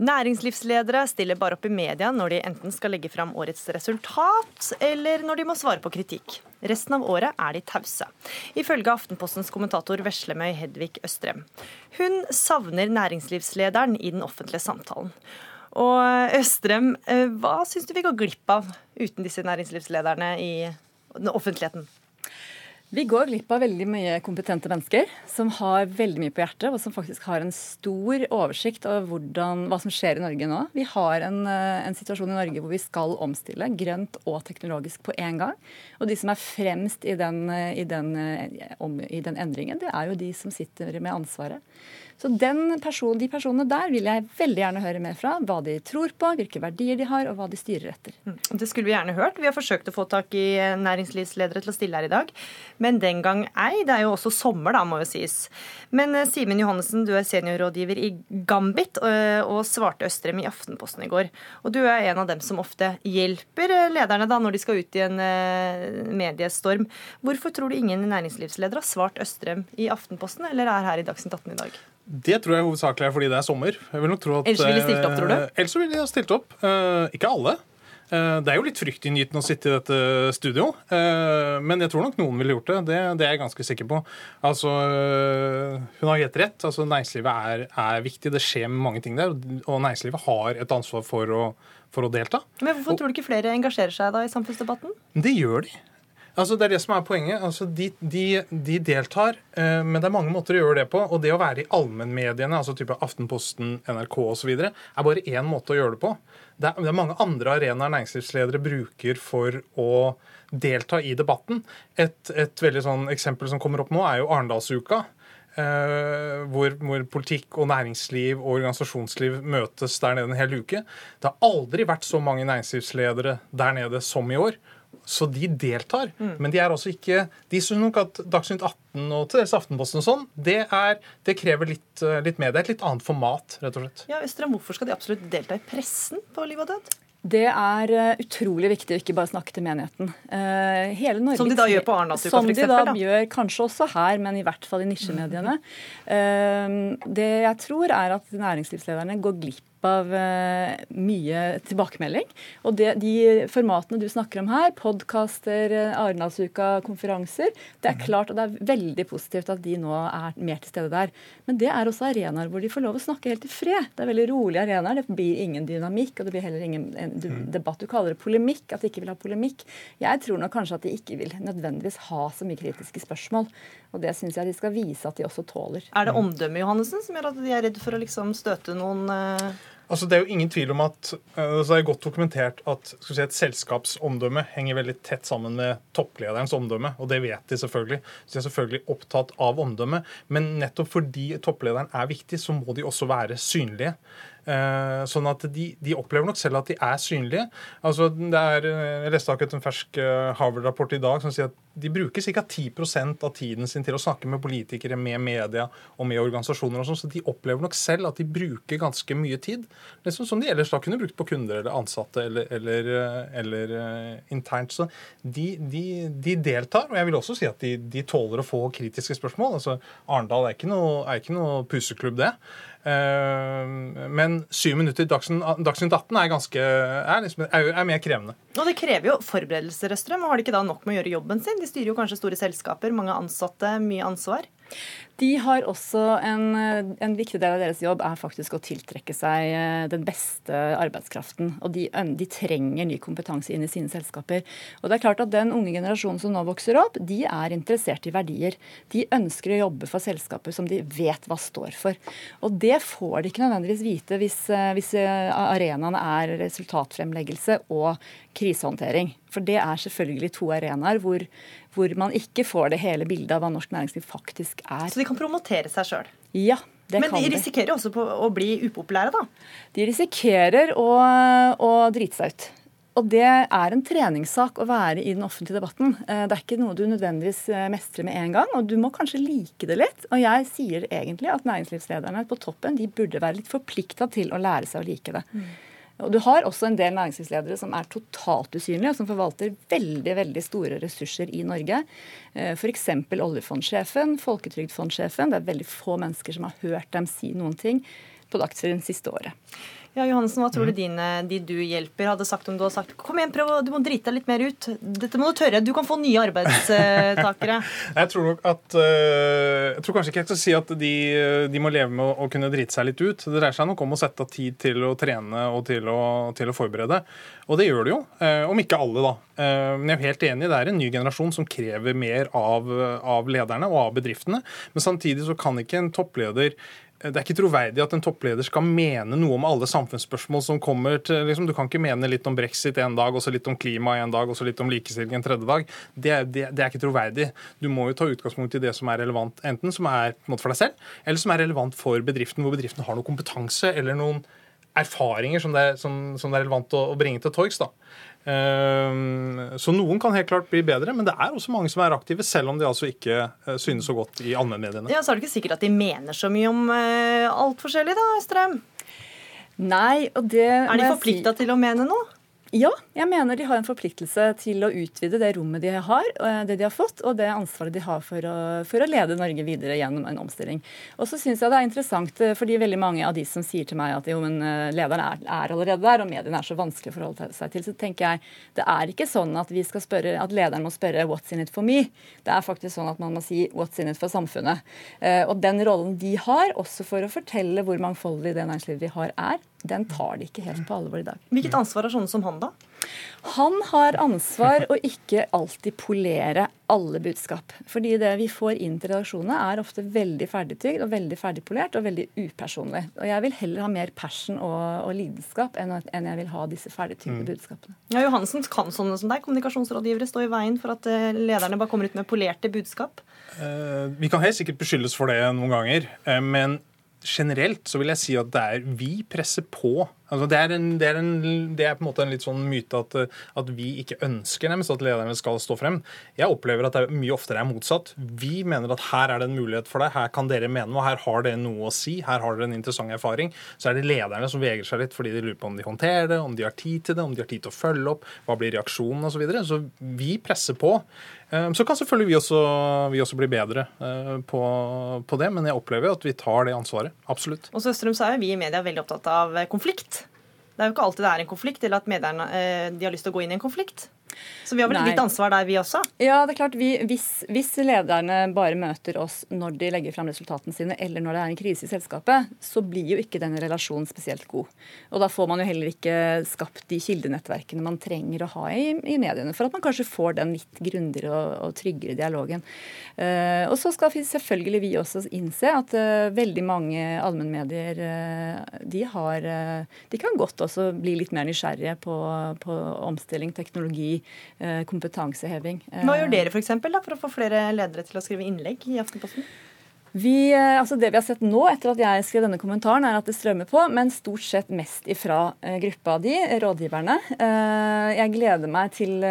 Næringslivsledere stiller bare opp i media når de enten skal legge fram årets resultat, eller når de må svare på kritikk. Resten av året er de tause, ifølge Aftenpostens kommentator Veslemøy Hedvig Østrem. Hun savner næringslivslederen i den offentlige samtalen. Og Østrem, eh, hva syns du vi går glipp av uten disse næringslivslederne i offentligheten? Vi går glipp av veldig mye kompetente mennesker som har veldig mye på hjertet, og som faktisk har en stor oversikt over hvordan, hva som skjer i Norge nå. Vi har en, eh, en, situasjon i Norge hvor vi skal omstille grønt og teknologisk på én gang. Og de som er fremst i den, eh, i, den, om, i den endringen, det er jo de som sitter med ansvaret. Så person, de personene der vil jeg veldig gjerne høre mer fra. Hva de tror på, hvilke verdier de har, og hva de styrer etter. Mm. Det skulle vi gjerne hørt. Vi har forsøkt å få tak i eh, næringslivsledere til å stille her i dag. Men den gang ei. Det er jo også sommer, da, må jo sies. Men eh, Simen Johannessen, du er seniorrådgiver i Gambit eh, og svarte Østrem i Aftenposten i går. Og du er en av dem som ofte hjelper lederne da når de skal ut i en mediestorm. Hvorfor tror du ingen næringslivsledere har svart Østrem i Aftenposten, eller er her i Dagsnytt 18 i dag? Det tror jeg hovedsakelig er fordi det er sommer. Jeg vil nok tro at, ellers ville de stilt opp, tror du? Eh, ellers ville de ha stilt opp. Uh, ikke alle. Uh, det er jo litt fryktinngytende å sitte i dette studio, men jeg tror nok noen ville gjort det. Det, det er jeg ganske sikker på. Altså, Hun har helt rett. Altså, næringslivet er, er, viktig. Det skjer mange ting der. Og næringslivet har et ansvar for å, for å delta. Men Hvorfor og, tror du ikke flere engasjerer seg da i samfunnsdebatten? Det gjør de. Altså, det er det som er poenget. Altså, de, de, de deltar, eh, men det er mange måter å gjøre det på. Og det å være i allmennmediene, altså type Aftenposten, NRK osv., er bare én måte å gjøre det på. Det er, det er mange andre arenaer næringslivsledere bruker for å delta i debatten. Et, et veldig sånn eksempel som kommer opp nå, er jo Arendalsuka. Uh, hvor, hvor, politikk og næringsliv og organisasjonsliv møtes der nede en hel uke. Det har aldri vært så mange næringslivsledere der nede som i år. Så de deltar. Mm. Men de er altså ikke De syns nok at Dagsnytt 18 og til dels Aftenposten og sånn, det, er, det krever litt, eh, litt med. Det er et litt annet format, rett og slett. Ja, Østrem, hvorfor skal de absolutt delta i pressen på liv og død? Det er eh, utrolig viktig å ikke bare snakke til menigheten. Uh, Norge, som de da gjør på Arendalsuka, Som de da, da, gjør kanskje også her, men i hvert fall i nisjemediene. Det jeg tror er at næringslivslederne går glipp av uh, mye tilbakemelding. Og det, de formatene du snakker om her, podkaster, uh, Arendalsuka, konferanser, det er klart og det er veldig positivt at de nå er mer til stede der. Men det er også arenaer hvor de får lov å snakke helt i fred. Det er veldig rolige arenaer. Det blir ingen dynamikk, og det blir heller ingen du, mm. debatt. Du kaller det polemikk, at de ikke vil ha polemikk. Jeg tror nok kanskje at de ikke vil nødvendigvis ha så mye kritiske spørsmål. Og det syns jeg de skal vise at de også tåler. Er det omdømmet, Johannessen, som gjør at de er redd for å liksom støte noen uh Altså, det er jo ingen tvil om at altså, det er godt dokumentert at si, et selskaps omdømme henger veldig tett sammen med topplederens omdømme. Og det vet de selvfølgelig. Så de er selvfølgelig opptatt av omdømme. Men nettopp fordi topplederen er viktig, så må de også være synlige. Eh, sånn at de, de, opplever nok selv at de er synlige. Altså, er, eh, jeg leste akkurat en fersk Harvard-rapport i dag som sier at de bruker ca. 10% av tiden sin til å snakke med politikere, med media og med organisasjoner. og sånn, Så de opplever nok selv at de bruker ganske mye tid. Liksom som de ellers da kunne brukt på kunder eller ansatte eller, eller, eller internt. Så de, de, de, deltar. Og jeg vil også si at de, de tåler å få kritiske spørsmål. altså Arendal er ikke noe, er ikke noe puseklubb, det. Eh, men syv minutter Dagsnytt 18 er, ganske, er, liksom, er, mer krevende. Og Det krever jo forberedelser, Østrøm. Har de ikke da nok med å gjøre jobben sin? De styrer jo kanskje store selskaper, mange ansatte, mye ansvar? De har også en, en, viktig del av deres jobb er faktisk å tiltrekke seg eh, den beste arbeidskraften. Og de, de, trenger ny kompetanse inn i sine selskaper. Og det er klart at Den unge generasjonen som nå vokser opp, de er interessert i verdier. De ønsker å jobbe for selskaper som de vet hva står for. Og det får de ikke nødvendigvis vite hvis, eh, hvis arenaene er resultatfremleggelse og krisehåndtering. For det er selvfølgelig to arenaer hvor, hvor, man ikke får det hele bildet av hva norsk næringsliv faktisk er. Så de kan promotere seg sjøl? Ja. Det Men de risikerer jo også på å bli upopulære, da? De risikerer å, å drite seg ut. Og det er en treningssak å være i den offentlige debatten. Eh, det er ikke noe du nødvendigvis eh, mestrer med en gang, og du må kanskje like det litt. Og jeg sier egentlig at næringslivslederne på toppen de burde være litt forplikta til å lære seg å like det. Mm. Og Du har også en del næringslivsledere som er totalt usynlige, og som forvalter veldig veldig store ressurser i Norge. Eh, F.eks. oljefondsjefen, folketrygdfondsjefen. Det er veldig få mennesker som har hørt dem si noen ting på Dagsrevyen siste året. Ja, Johansen, Hva tror du mhm. dine, de du hjelper, hadde sagt om du hadde sagt kom igjen, prøv, du må drite deg litt mer ut. Dette må du tørre. Du kan få nye arbeidstakere. [LAUGHS] jeg tror nok at uh, Jeg tror kanskje ikke jeg skal si at de, de, må leve med å, kunne drite seg litt ut. Det dreier seg nok om å sette av tid til å trene og til å, til å forberede. Og det gjør det jo. Uh, om ikke alle, da. Men jeg er helt enig, det er en ny generasjon som krever mer av, av lederne og av bedriftene. Men samtidig så kan ikke en toppleder det er ikke troverdig at en toppleder skal mene noe om alle samfunnsspørsmål som kommer til liksom, Du kan ikke mene litt om brexit en dag, og så litt om klima en dag, og så litt om likestilling en tredje dag. Det, det, det, er ikke troverdig. Du må jo ta utgangspunkt i det som er relevant, enten som er måte, for deg selv, eller som er relevant for bedriften, hvor bedriften har noe kompetanse eller noen erfaringer som det er, som, som det er relevant å, å bringe til torgs. Ehm, så noen kan helt klart bli bedre, men det er også mange som er aktive, selv om de altså ikke eh, synes så godt i allmennmediene. Ja, så er det ikke sikkert at de mener så mye om uh, alt forskjellig, da, Strøm? Nei, og det Er de forplikta si... til å mene noe? Ja, jeg mener de har en forpliktelse til å utvide det rommet de har, eh, det de har fått, og det ansvaret de har for å, for å lede Norge videre gjennom en omstilling. Og så syns jeg det er interessant, eh, fordi veldig mange av de som sier til meg at jo, men eh, lederen er, er allerede der, og mediene er så vanskelig å forholde seg til, så tenker jeg det er ikke sånn at, vi skal spørre, at lederen må spørre 'what's in it for me'? Det er faktisk sånn at man må si 'what's in it for samfunnet'. Og den rollen de har, også for å fortelle hvor mangfoldig det næringslivet vi har, er, den tar de ikke helt på alvor i dag. Hvilket ansvar har sånne som han, da? Han har ansvar å ikke alltid polere alle budskap. Fordi det vi får inn til redaksjonene, er ofte veldig ferdigtygd og veldig ferdigpolert og veldig upersonlig. Og jeg vil heller ha mer passion og, og lidenskap enn, enn, jeg vil ha disse ferdigtygde mm. budskapene. Ja, Johansen, kan sånne som deg, kommunikasjonsrådgivere, stå i veien for at eh, lederne bare kommer ut med polerte budskap? Eh, vi kan helt sikkert beskyldes for det noen ganger. Eh, men generelt så vil jeg si at det er vi presser på. Altså det, er en, det, er en, det, er på en måte en litt sånn myte at, at vi ikke ønsker nærmest at lederne skal stå frem. Jeg opplever at det er mye oftere er motsatt. Vi mener at her er det en mulighet for deg, her kan dere mene noe, her har dere noe å si, her har dere en interessant erfaring. Så er det lederne som vegrer seg litt fordi de lurer på om de håndterer det, om de har tid til det, om de har tid til å følge opp, hva blir reaksjonen osv. Så, videre. så vi presser på. Ehm, så kan selvfølgelig vi også, vi også bli bedre eh, på, på, det, men jeg opplever at vi tar det ansvaret. Absolutt. Og Søstrøm, så er vi i media veldig opptatt av konflikt. Det er jo ikke alltid det er en konflikt, eller at medierne eh, de har lyst til å gå inn i en konflikt. Så vi har vel Nei. litt ansvar der, vi også? Ja, det er klart. Vi, hvis, hvis, lederne bare møter oss når de legger fram resultatene sine, eller når det er en krise i selskapet, så blir jo ikke den relasjonen spesielt god. Og da får man jo heller ikke skapt de kildenettverkene man trenger å ha i, i mediene, for at man kanskje får den litt grundigere og, og tryggere dialogen. Uh, og så skal vi selvfølgelig vi også innse at uh, veldig mange allmennmedier uh, de har De kan godt også bli litt mer nysgjerrige på, på omstilling, teknologi, kompetanseheving. Hva gjør dere for, eksempel, da, for å få flere ledere til å skrive innlegg i Aftenposten? Vi, eh, altså det vi har sett nå, etter at jeg skrev denne kommentaren, er at det strømmer på, men stort sett mest ifra uh, gruppa di, rådgiverne. Uh, jeg gleder meg til,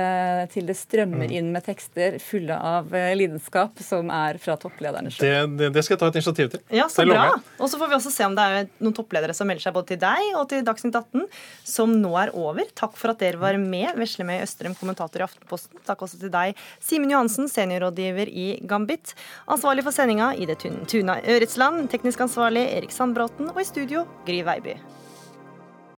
til, det strømmer mm. inn med tekster fulle av lidenskap som er fra topplederne selv. Det, det, det, skal jeg ta et initiativ til. Ja, så bra. Og så får vi også se om det er noen toppledere som melder seg både til deg og til Dagsnytt 18, som nå er over. Takk for at dere var med. Veslemøy Østrem, kommentator i Aftenposten. Takk også til deg, Simen Johansen, seniorrådgiver i Gambit. Ansvarlig for sendinga i det tunne Tuna Øretsland, teknisk ansvarlig Erik Sandbråten, og i studio Gry Veiby.